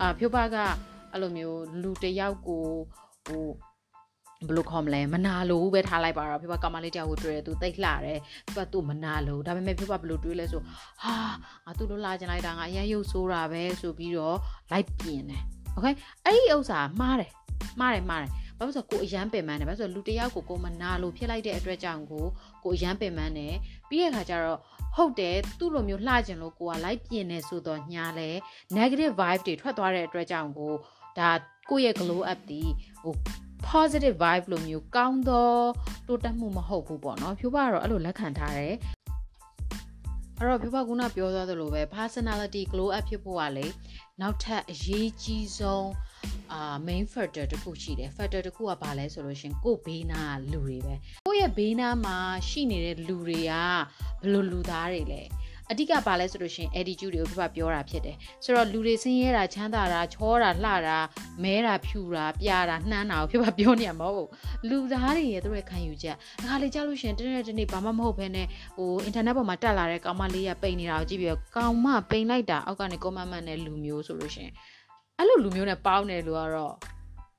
အာဖြိုးပကအဲ့လိုမျိုးလူတယောက်ကိုဟိုဘလို့ခေါ်မလဲမနာလို့ပဲထားလိုက်ပါတော့ဖြိုးပကမလေးတယောက်ကိုတွေ့တယ်သူတိတ်လှတယ်ဖြိုးပသူ့မနာလို့ဒါပေမဲ့ဖြိုးပဘလို့တွေးလဲဆိုဟာငါသူ့လိုလာချင်လိုက်တာငါအရန်ရုပ်ဆိုးတာပဲဆိုပြီးတော့လိုက်ပြင်တယ်โอเคအဲ့ဒီဥစ္စာမှားတယ်မှားတယ်မှားတယ်ဘာလို့ဆိုကိုအရန်ပင်ပန်းတယ်ဘာလို့ဆိုလူတယောက်ကိုကိုမနာလို့ဖြစ်လိုက်တဲ့အတွက်ကြောင့်ကို ကိုအရန်ပင်ပန်းတယ်ပြီးတဲ့အခါကျတော့ဟုတ်တယ်သူ့လိုမျိုးလှကျင်လို့ကိုကလိုက်ပြင်နေဆိုတော့ညာလဲ negative vibe တွေထွက်သွားတဲ့အတွက်ကြောင့်ကိုဒါကိုယ့်ရဲ့ glow up ဒီဟို positive vibe လိုမျိုးကောင်းသောတိုးတက်မှုမဟုတ်ဘူးပေါ့နော်ဖြိုးပါတော့အဲ့လိုလက်ခံထားတယ်အဲ့တော့ပြပကုနာပြောသွားသလိုပဲ personality glow up ဖြစ်ဖို့ကလေနောက်ထပ်အရေးကြီးဆုံး အာ main factor တခုရှိတယ် factor တခုကဘာလဲဆိုလို့ရှင်ကိုဘေးနားလူတွေပဲကိုရဲ့ဘေးနားမှာရှိနေတဲ့လူတွေကဘယ်လိုလူသားတွေလဲအဓိကဘာလဲဆိုလို့ရှင် attitude တွေကိုပြပပြောတာဖြစ်တယ်ဆိုတော့လူတွေဆင်းရဲတာချမ်းသာတာချောတာလှတာမဲတာဖြူတာပြာတာနှမ်းတာကိုပြပပြောနေရမဟုတ်လူသားတွေရဲ့သူတို့ရဲ့ခံယူချက်အခါလေကြားလို့ရှင်တနေ့တနေ့ဘာမှမဟုတ်ဘဲနဲ့ဟို internet ပေါ်မှာတက်လာတဲ့ကောင်မလေးကပိန်နေတာကိုကြည့်ပြီးတော့ကောင်မပိန်လိုက်တာအောက်ကနေ comment မှတ်တဲ့လူမျိုးဆိုလို့ရှင် အဲ့လိုလူမျိုးနဲ့ပေါင်းတယ်လို့ကတော့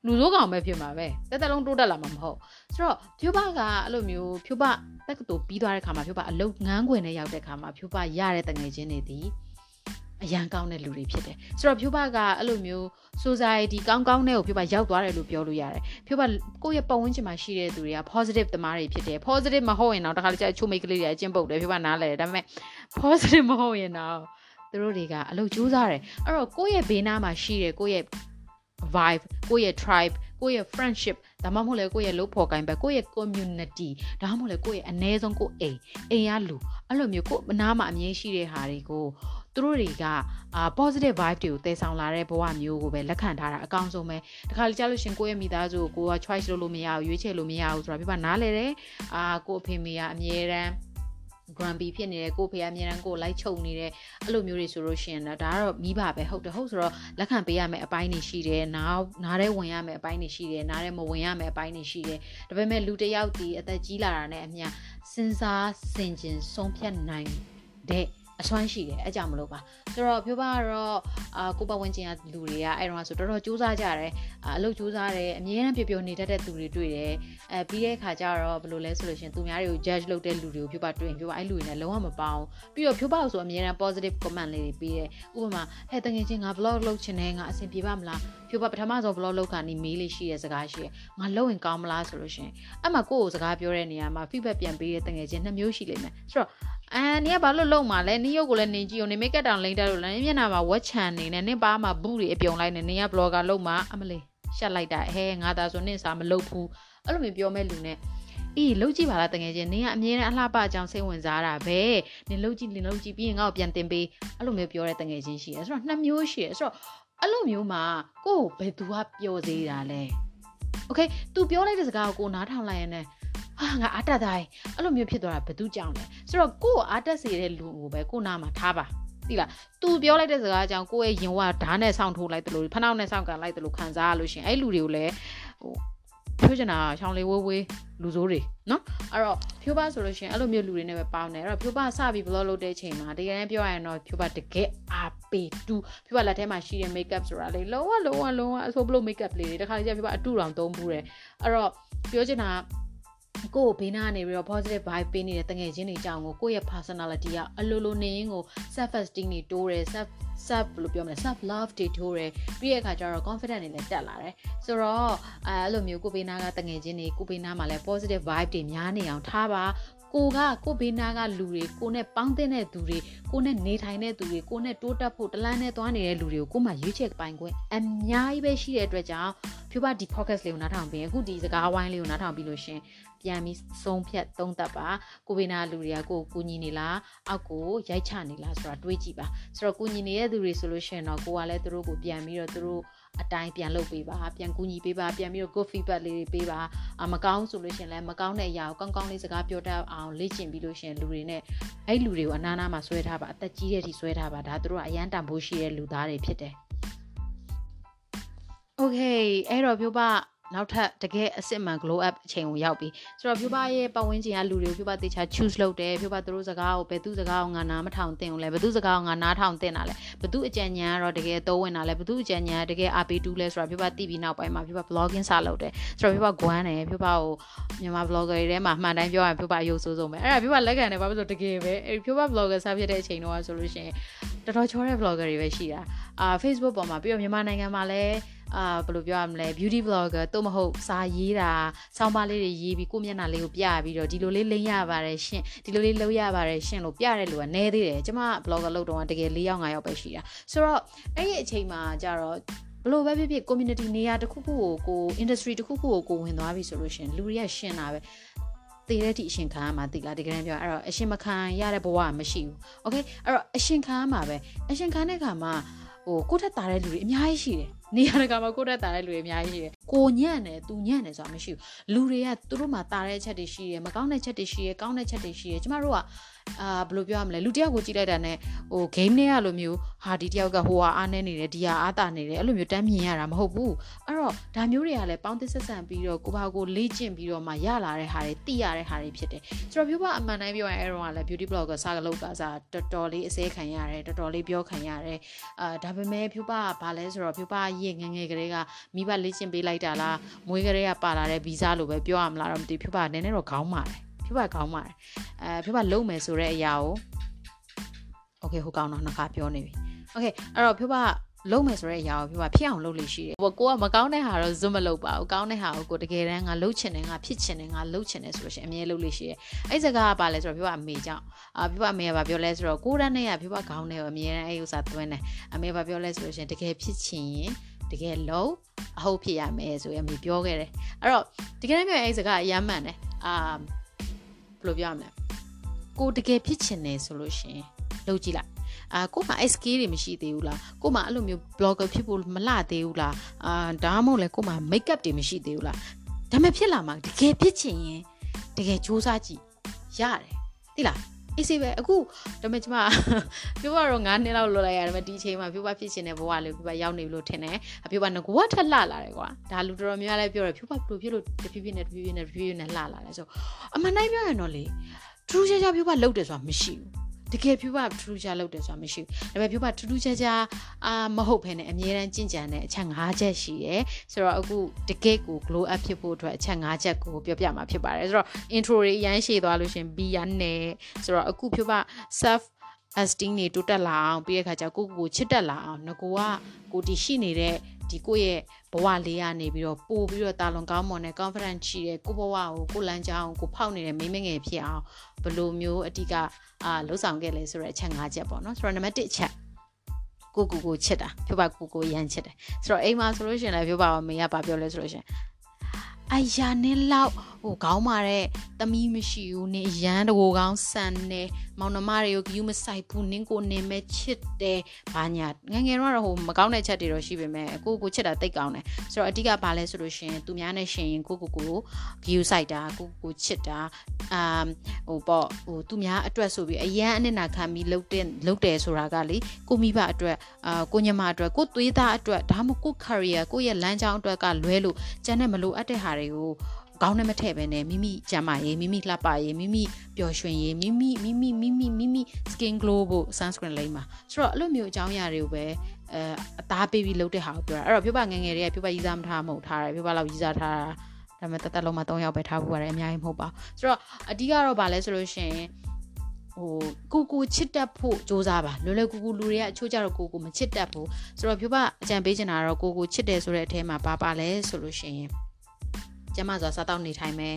လူစိုးကောင်ပဲဖြစ်မှာပဲတက်တက်လုံးတိုးတက်လာမှာမဟုတ်ဆိုတော့ဖြိုးပကအဲ့လိုမျိုးဖြိုးပတက္ကသိုလ်ပြီးသွားတဲ့ခါမှာဖြိုးပအလုတ်ငန်းခွင်နဲ့ရောက်တဲ့ခါမှာဖြိုးပရတဲ့တငယ်ချင်းတွေဒီအရန်ကောင်းတဲ့လူတွေဖြစ်တယ်ဆိုတော့ဖြိုးပကအဲ့လိုမျိုး society ကောင်းကောင်းတဲ့ကိုဖြိုးပရောက်သွားတယ်လို့ပြောလို့ရတယ်ဖြိုးပကိုယ့်ရဲ့ပတ်ဝန်းကျင်မှာရှိတဲ့သူတွေက positive သမားတွေဖြစ်တယ် positive မဟုတ်ရင်တော့တခါလေကျအချိုးမိတ်ကလေးတွေအကျင့်ပုတ်တယ်ဖြိုးပနားလဲတယ်ဒါပေမဲ့ positive မဟုတ်ရင်တော့ သူတို့တွေကအလုပ်ကြိုးစားတယ်အဲ့တော့ကိုယ့်ရဲ့ဘေးနားမှာရှိတဲ့ကိုယ့်ရဲ့ vibe ကိုယ့်ရဲ့ tribe ကိုယ့်ရဲ့ friendship ဒါမှမဟုတ်လေကိုယ့်ရဲ့လုပ်ဖော်ကိုင်ပဲကိုယ့်ရဲ့ community ဒါမှမဟုတ်လေကိုယ့်ရဲ့အ ਨੇ ဆုံးကိုအိမ်အိမ်ရလူအဲ့လိုမျိုးကိုယ်နားမှာအမြင်ရှိတဲ့ဟာတွေကိုသူတို့တွေကအာ positive vibe တွေကိုတည်ဆောင်လာတဲ့ဘဝမျိုးကိုပဲလက်ခံထားတာအကောင်းဆုံးပဲတခါလေကြားလို့ရှင်ကိုယ့်ရဲ့မိသားစုကိုကိုက choice လုပ်လို့မရဘူးရွေးချယ်လို့မရဘူးဆိုတာပြပါနားလဲတယ်အာကိုအဖေမေကအမြဲတမ်း grumpy ဖြစ်နေတယ်ကိုဖေကအများအားကိုလိုက်ချုပ်နေတယ်အဲ့လိုမျိုးတွေဆိုလို့ရှိရင်တော့ဒါကတော့မိဘပဲဟုတ်တယ်ဟုတ်ဆိုတော့လက်ခံပေးရမယ့်အပိုင်းတွေရှိတယ်နားနားထဲဝင်ရမယ့်အပိုင်းတွေရှိတယ်နားထဲမဝင်ရမယ့်အပိုင်းတွေရှိတယ်ဒါပေမဲ့လူတစ်ယောက်ဒီအသက်ကြီးလာတာနဲ့အမျှစဉ်းစားဆင်ခြင်ဆုံးဖြတ်နိုင်တဲ့ အစွမ်းရှိတယ်အဲကြောင့်မလို့ပါဆိုတော့ပြောပါတော့အာကိုပဝင်းချင်းကလူတွေကအဲ့တော့ဆိုတော်တော်စူးစမ်းကြတယ်အလုပ်စူးစမ်းတယ်အမြဲတမ်းပျော်ပျော်နေတတ်တဲ့သူတွေတွေ့တယ်အဲပြီးတဲ့အခါကျတော့ဘယ်လိုလဲဆိုလို့ရှင်သူများတွေကို judge လုပ်တဲ့လူတွေကိုပြောပါတွေ့ရင်ပြောပါအဲ့လူတွေနဲ့လုံးဝမပေါအောင်ပြီးတော့ပြောပါဆိုအမြဲတမ်း positive comment လေးတွေပေးတယ်ဥပမာဟဲ့တကယ်ချင်းငါ vlog လုပ်ချင်တယ်ငါအဆင်ပြေပါမလားပြောပါပထမဆုံး vlog လုပ်ခါနေမေးလေးရှိတဲ့စကားရှိတယ်ငါလုပ်ရင်ကောင်းမလားဆိုလို့ရှင်အဲ့မှာကိုယ့်ကိုစကားပြောတဲ့နေရာမှာ feedback ပြန်ပေးတဲ့တကယ်ချင်းနှစ်မျိုးရှိလိမ့်မယ်ဆိုတော့ အန်နီကဘာလို့လုံမှာလဲနင်းရုပ်ကိုလည်းနင်းကြည့်အောင်နင်းမိတ်ကတ်တောင်လိမ့်တက်လို့လည်းနင်းမျက်နှာမှာဝက်ချန်နေနဲ့နင်းပါမှာဘူးတွေအပြုံလိုက်နေနင်းကဘလော့ဂါလုံမှာအမလေးရှက်လိုက်တာဟဲငါသာဆိုနင်းစာမလုပ်ဘူးအဲ့လိုမျိုးပြောမဲ့လူနဲ့အေးလှုပ်ကြည့်ပါလားတကယ်ချင်းနင်ကအမြဲတမ်းအလှပအကြောင်းစိတ်ဝင်စားတာပဲနင်လှုပ်ကြည့်နင်လှုပ်ကြည့်ပြီးရင်ငါ့ကိုပြန်တင်ပေးအဲ့လိုမျိုးပြောတဲ့တကယ်ချင်းရှိတယ်ဆိုတော့နှစ်မျိုးရှိတယ်ဆိုတော့အဲ့လိုမျိုးမှာကိုယ့်ကိုဘယ်သူကပြောသေးတာလဲ okay तू ပြောလိုက်တဲ့စကားကိုကိုနားထောင်လိုက်ရင်လည်း ဟာငါအားတက်သားအဲ့လိုမျိုးဖြစ်သွားတာဘယ်သူကြောင့်လဲဆိုတော့ကို့အားတက်စေတဲ့လူကိုပဲကိုနာမှာထားပါသိလား तू ပြောလိုက်တဲ့စကားအကြောင်းကိုယ့်ရဲ့ရင်ဝဓာတ်နဲ့ဆောင်းထိုးလိုက်တယ်လို့ဖနှောက်နဲ့ဆောင်းကန်လိုက်တယ်လို့ခံစားရလို့ရှင်အဲ့လူတွေကိုလည်းဟိုဖြိုးချင်တာရှောင်းလေးဝေးဝေးလူစိုးတွေနော်အဲ့တော့ဖြိုးပါဆိုလို့ရှင်အဲ့လိုမျိုးလူတွေနဲ့ပဲပေါင်းတယ်အဲ့တော့ဖြိုးပါစပြီး blog လုပ်တဲ့အချိန်မှာတကယ်တမ်းပြောရရင်တော့ဖြိုးပါတကယ်အားပေးတူဖြိုးပါလက်ထဲမှာရှိတဲ့ makeup ဆိုတာလေလုံးဝလုံးဝလုံးဝအဆိုးဘလို့ makeup လေးတွေတခါကျဖြိုးပါအတူတောင်သုံးဘူးတယ်အဲ့တော့ပြောချင်တာကို ကိုဘေးနားနေပြီးတော့ positive vibe ပေးနေတဲ့တငယ်ချင်းတွေကြောင့်ကိုကိုယ့်ရဲ့ personality ကအလိုလိုနေရင်ကို self esteem တွေတိုးတယ် self self ဘယ်လိုပြောမလဲ self love တွေတိုးတယ်ပြီးတဲ့အခါကျတော့ confidence တွေလည်းတက်လာတယ်ဆိုတော့အဲအဲ့လိုမျိုးကိုဘေးနားကတငယ်ချင်းတွေကိုဘေးနားမှာလည်း positive vibe တွေများနေအောင်ထားပါကိုကကိုဘေးနားကလူတွေကိုနဲ့ပေါင်းတဲ့သူတွေကိုနဲ့နေထိုင်တဲ့သူတွေကိုနဲ့တိုးတက်ဖို့တလန်းနဲ့သွားနေတဲ့လူတွေကိုကိုမှရွေးချယ်ပိုင်ခွင့်အများကြီးပဲရှိတဲ့အတွက်ကြောင့်ဖြူပါဒီ podcast လေးကိုနားထောင်ပြီးအခုဒီစကားဝိုင်းလေးကိုနားထောင်ပြီးလို့ရှင် ပြန်ပြီးဆုံးဖြတ်သုံးသပ်ပါကိုဘေးနာလူတွေကကိုကိုညီနေလားအောက်ကိုရိုက်ချနေလားဆိုတာတွေးကြည့်ပါဆိုတော့ကိုညီနေတဲ့သူတွေဆိုလို့ရှိရင်တော့ကိုကလည်းသူတို့ကိုပြန်ပြီးတော့သူတို့အတိုင်းပြန်လုပ်ပေးပါပြန်ကူညီပေးပါပြန်ပြီးတော့ good feedback လေးတွေပေးပါအမကောင်းဆိုလို့ရှိရင်လည်းမကောင်းတဲ့အရာကိုကောင်းကောင်းလေးစကားပြောတတ်အောင်လေ့ကျင့်ပြီးလို့ရှိရင်လူတွေနဲ့အဲ့လူတွေကိုအနားနာမှာဆွဲထားပါအသက်ကြီးတဲ့အထိဆွဲထားပါဒါသူတို့ကအရန်တန်ဖိုးရှိတဲ့လူသားတွေဖြစ်တယ် Okay အဲ့တော့ပြောပါ နောက်ထပ်တကယ်အစစ်မှန် glow up အချိန်ကိုရောက်ပြီဆိုတော့ဖြူပါရဲ့ပတ်ဝန်းကျင်ကလူတွေကိုဖြူပါတေချာ choose လုပ်တယ်ဖြူပါသူတို့စကားကိုဘယ်သူစကားကိုငါနားမထောင်သင့်ဘူးလဲဘယ်သူစကားကိုငါနားထောင်သင့်တာလဲဘယ်သူအကြံဉာဏ်ကတော့တကယ်သုံးဝင်တာလဲဘယ်သူအကြံဉာဏ်ကတကယ်အားပေးတူးလဲဆိုတော့ဖြူပါသိပြီးနောက်ပိုင်းမှာဖြူပါ blogging စလုပ်တယ်ဆိုတော့ဖြူပါ guan တယ်ဖြူပါကိုမြန်မာ blogger တွေထဲမှာမှန်တိုင်းပြောရရင်ဖြူပါအယုတ်ဆိုးဆုံးပဲအဲ့ဒါဖြူပါလက်ခံတယ်ဘာဖြစ်လို့တကယ်ပဲအဲ့ဖြူပါ blogger စဖြစ်တဲ့အချိန်တော့ဆိုလို့ရှိရင်တော်တော်ချောတဲ့ blogger တွေပဲရှိတာအာ Facebook ပေါ်မှာပြီးတော့မြန်မာနိုင်ငံမှာလည်း အာဘယ်လိုပြောရမလဲ beauty blogger တို့မဟုတ်စာရေးတာဆောင်းပါးလေးတွေရေးပြီးကိုမျက်နှာလေးကိုပြပြီးတော့ဒီလိုလေးလိမ့်ရပါတယ်ရှင်ဒီလိုလေးလုပ်ရပါတယ်ရှင်လို့ပြတဲ့လူကနဲသေးတယ်ကျမ blogger လုပ်တော့တကယ်၄ယောက်၅ယောက်ပဲရှိတာဆိုတော့အဲ့ဒီအချိန်မှာကြတော့ဘလို့ပဲဖြစ်ဖြစ် community နေရာတစ်ခုခုကိုကို industry တစ်ခုခုကိုကိုဝင်သွားပြီဆိုလို့ရှင်လူတွေကရှင်တာပဲတည်တဲ့အထိအရှင်ခံရမှာတိလားတကယ်တမ်းပြောအဲ့တော့အရှင်မခံရတဲ့ဘဝမရှိဘူး။ Okay အဲ့တော့အရှင်ခံရမှာပဲအရှင်ခံတဲ့ခါမှာဟိုကိုထက်တာတဲ့လူတွေအများကြီးရှိတယ် နေရာတကာမှာကိုတက်တာတဲ့လူတွေအများကြီးရှိတယ်ကိုညံ့တယ်သူညံ့တယ်ဆိုတာမရှိဘူးလူတွေကသူတို့မှာတာတဲ့ချက်တွေရှိတယ်မကောင်းတဲ့ချက်တွေရှိတယ်ကောင်းတဲ့ချက်တွေရှိတယ်ကျမတို့ကအာဘယ်လိုပြောရမလဲလူတယောက်ကိုကြည့်လိုက်တာနဲ့ဟို game နဲ့ကလိုမျိုးဟာဒီတယောက်ကဟိုဟာအားနေနေတယ်ဒီဟာအားတာနေတယ်အဲ့လိုမျိုးတမ်းမြင်ရတာမဟုတ်ဘူးအဲ့တော့ဒါမျိုးတွေကလည်းပေါင်းသစ်ဆက်ဆံပြီးတော့ကိုဘာကိုလေ့ကျင့်ပြီးတော့မှရလာတဲ့ဟာတွေသိရတဲ့ဟာတွေဖြစ်တယ်ဆိုတော့ပြောပါအမှန်တိုင်းပြောရင်အဲ့တော့ကလည်း beauty blogger စာကလုပ်ကစားတော်တော်လေးအစဲခံရတယ်တော်တော်လေးပြောခံရတယ်အာဒါပေမဲ့ဖြူပါကဘာလဲဆိုတော့ဖြူပါရဲ့ငငယ်ကလေးကမိဘလေ့ကျင့်ပေးလိုက်တာလားမွေးကလေးကပါလာတဲ့ဗီဇလို့ပဲပြောရမလားတော့မသိဖြူပါနည်းနည်းတော့ခေါင်းပါတယ်ဖြူပါကောင်းပါတယ်အဲဖြူပါလုံမယ်ဆိုတဲ့အရာကိုโอเคဟိုကောင်းတော့နှစ်ခါပြောနေပြီโอเคအဲ့တော့ဖြူပါလုံးမယ်ဆိုတဲ့အရာကိုပြောဖြစ်အောင်လုပ်လို့ရှိတယ်။ဟိုကိုကမကောင်းတဲ့ဟာတော့ဇွတ်မလုပ်ပါဘူး။ကောင်းတဲ့ဟာကိုကိုတကယ်တမ်းငါလုပ်ချင်တယ်ငါဖြစ်ချင်တယ်ငါလုပ်ချင်တယ်ဆိုလို့ရှိရင်အမြဲလုပ်လို့ရှိတယ်။အဲ့စကားကပါလဲဆိုတော့ပြောအမေကြောင့်အာပြောအမေကပြောလဲဆိုတော့ကိုရန်နဲ့ကပြောခေါင်းနဲ့အမြဲတမ်းအဲ့ဥစ္စာသွင်းတယ်။အမေကပြောလဲဆိုလို့ရှိရင်တကယ်ဖြစ်ချင်ရင် တကယ်လုံးအဟုတ်ဖြစ်ရမယ်ဆိုရင်အမေပြောခဲ့တယ်။အဲ့တော့တကယ်တမ်းပြောအဲ့စကားအယမ်းမှန်တယ်။အာဘယ်လိုပြောရမလဲကိုတကယ်ဖြစ်ချင်တယ်ဆိုလို့ရှင်လုပ်ကြည့်လိုက်အာကိုမှ SK တွေမရှိသေးဘူးလားကိုမှအဲ့လိုမျိုး blogger ဖြစ်ဖို့မလှသေးဘူးလားအာဒါမှမဟုတ်လဲကိုမှ makeup တွေမရှိသေးဘူးလားဒါမှဖြစ်လာမှာတကယ်ဖြစ်ချင်ရင်တကယ်စူးစမ်းကြည့်ရတယ်သိလား အေးစေးပဲအခုဒါပေမဲ့ကျမပြောပါတော့9နှစ်လောက်လွတ်လိုက်ရတယ်ဒါပေမဲ့ဒီအချိန်မှာပြောပါဖြစ်ရှင်တဲ့ဘဝလေးပြောပါရောက်နေပြီလို့ထင်တယ်ပြောပါငကွာထက်လှလာတယ်ကွာဒါလူတော်တော်များများလည်းပြောတယ်ပြောပါဘလို့ဖြစ်လို့တဖြည်းဖြည်းနဲ့တဖြည်းဖြည်းနဲ့တဖြည်းဖြည်းနဲ့လှလာတယ်ဆိုအမှန်တိုင်းပြောရင်တော့လေထူးခြားခြားပြောပါလှုပ်တယ်ဆိုတာမရှိဘူး တကယ်ဖြူပါထူးထူးခြားလုပ်တယ်ဆိုတာမရှိဘူးဒါပေမဲ့ဖြူပါထူးထူးခြားခြားအာမဟုတ်ဘဲနဲ့အမြဲတမ်းကြင်ကြံတဲ့အချက်၅ချက်ရှိတယ်ဆိုတော့အခုတကယ်ကို glow up ဖြစ်ဖို့အတွက်အချက်၅ချက်ကိုပြောပြမှာဖြစ်ပါတယ်ဆိုတော့ intro တွေအရန်ရှည်သွားလို့ရှင် B ရနဲ့ဆိုတော့အခုဖြူပါ self esteem တွေတိုးတက်လာအောင်ပြီးတဲ့ခါကျကိုကိုကိုချစ်တက်လာအောင်ငကိုကကိုတီရှိနေတဲ့ဒီကိုရဲ့ ဘဝလေးကနေပြီးတော့ပို့ပြီးတော့တာလွန်ကောင်းမွန်တဲ့ confidence ရှိတဲ့ကိုဘဝကိုကိုလမ်းကြောင်းကိုဖောက်နေတဲ့မိမငယ်ဖြစ်အောင်ဘယ်လိုမျိုးအတိကအာလှုပ်ဆောင်ခဲ့လဲဆိုတဲ့အချက်၅ချက်ပေါ့နော်ဆိုတော့နံပါတ်1ချက်ကိုကိုကိုချစ်တာပြောပါကိုကိုရမ်းချစ်တယ်ဆိုတော့အိမ်မှာဆိုလို့ရှိရင်လည်းပြောပါမမေကဘာပြောလဲဆိုလို့ရှိရင်အယာနဲ့လောက်ဟိုခေါင်းမာတဲ့သမီးမရှိဘူးနင်ရန်တကိုကောင်းဆန်နေ မောင်နှမတွေကိုဂယူးမဆိုင်ဘူးနင်းကိုနင်မဲ့ချစ်တယ်ဘာညာငငယ်တော့ဟိုမကောင်းတဲ့ချက်တွေတော့ရှိပေမဲ့ကိုကိုချစ်တာတိတ်ကောင်းတယ်ဆိုတော့အဓိကဘာလဲဆိုလို့ရှင်သူများနဲ့ရှင်ရင်ကိုကိုကိုဂယူးဆိုင်တာကိုကိုချစ်တာအာဟိုပေါ့ဟိုသူများအတွက်ဆိုပြီးအရန်အနစ်နာခံပြီးလှုပ်တဲ့လှုပ်တယ်ဆိုတာကလေကိုမိဘအတွက်အာကိုညမအတွက်ကိုသွေးသားအတွက်ဒါမှမဟုတ်ကို career ကိုရဲ့လမ်းကြောင်းအတွက်ကလွဲလို့ကျန်တဲ့မလိုအပ်တဲ့ဟာတွေကို ကောင်းနဲ့မထည့်ပဲနဲ့မိမိကျန်းမာရေးမိမိလှပရေးမိမိပျော်ရွှင်ရေးမိမိမိမိမိမိမိမိ skin glow ဖို့ sunscreen လိမ့်မှာဆိုတော့အဲ့လိုမျိုးအကြောင်းအရာတွေကိုပဲအဲအသားပေးပြီးလုပ်တဲ့ဟာကိုပြောတာအဲ့တော့ပြပငငယ်တွေကပြပရီးစားမထားမဟုတ်ထားတယ်ပြပလောက်ရီးစားထားတာဒါပေမဲ့တသက်လုံးမှာ၃ယောက်ပဲထားဖို့ရတယ်အများကြီးမဟုတ်ပါဘူးဆိုတော့အဓိကတော့ဗာလဲဆိုလို့ရှိရင်ဟိုကိုကိုချစ်တတ်ဖို့စ조사ပါလွယ်လွယ်ကူကူလူတွေကအချို့ကြတော့ကိုကိုမချစ်တတ်ဘူးဆိုတော့ပြပအကြံပေးချင်တာကတော့ကိုကိုချစ်တယ်ဆိုတဲ့အထဲမှာဘာပါလဲဆိုလို့ရှိရင် ကျမစွာစားတောက်နေထိုင်မယ်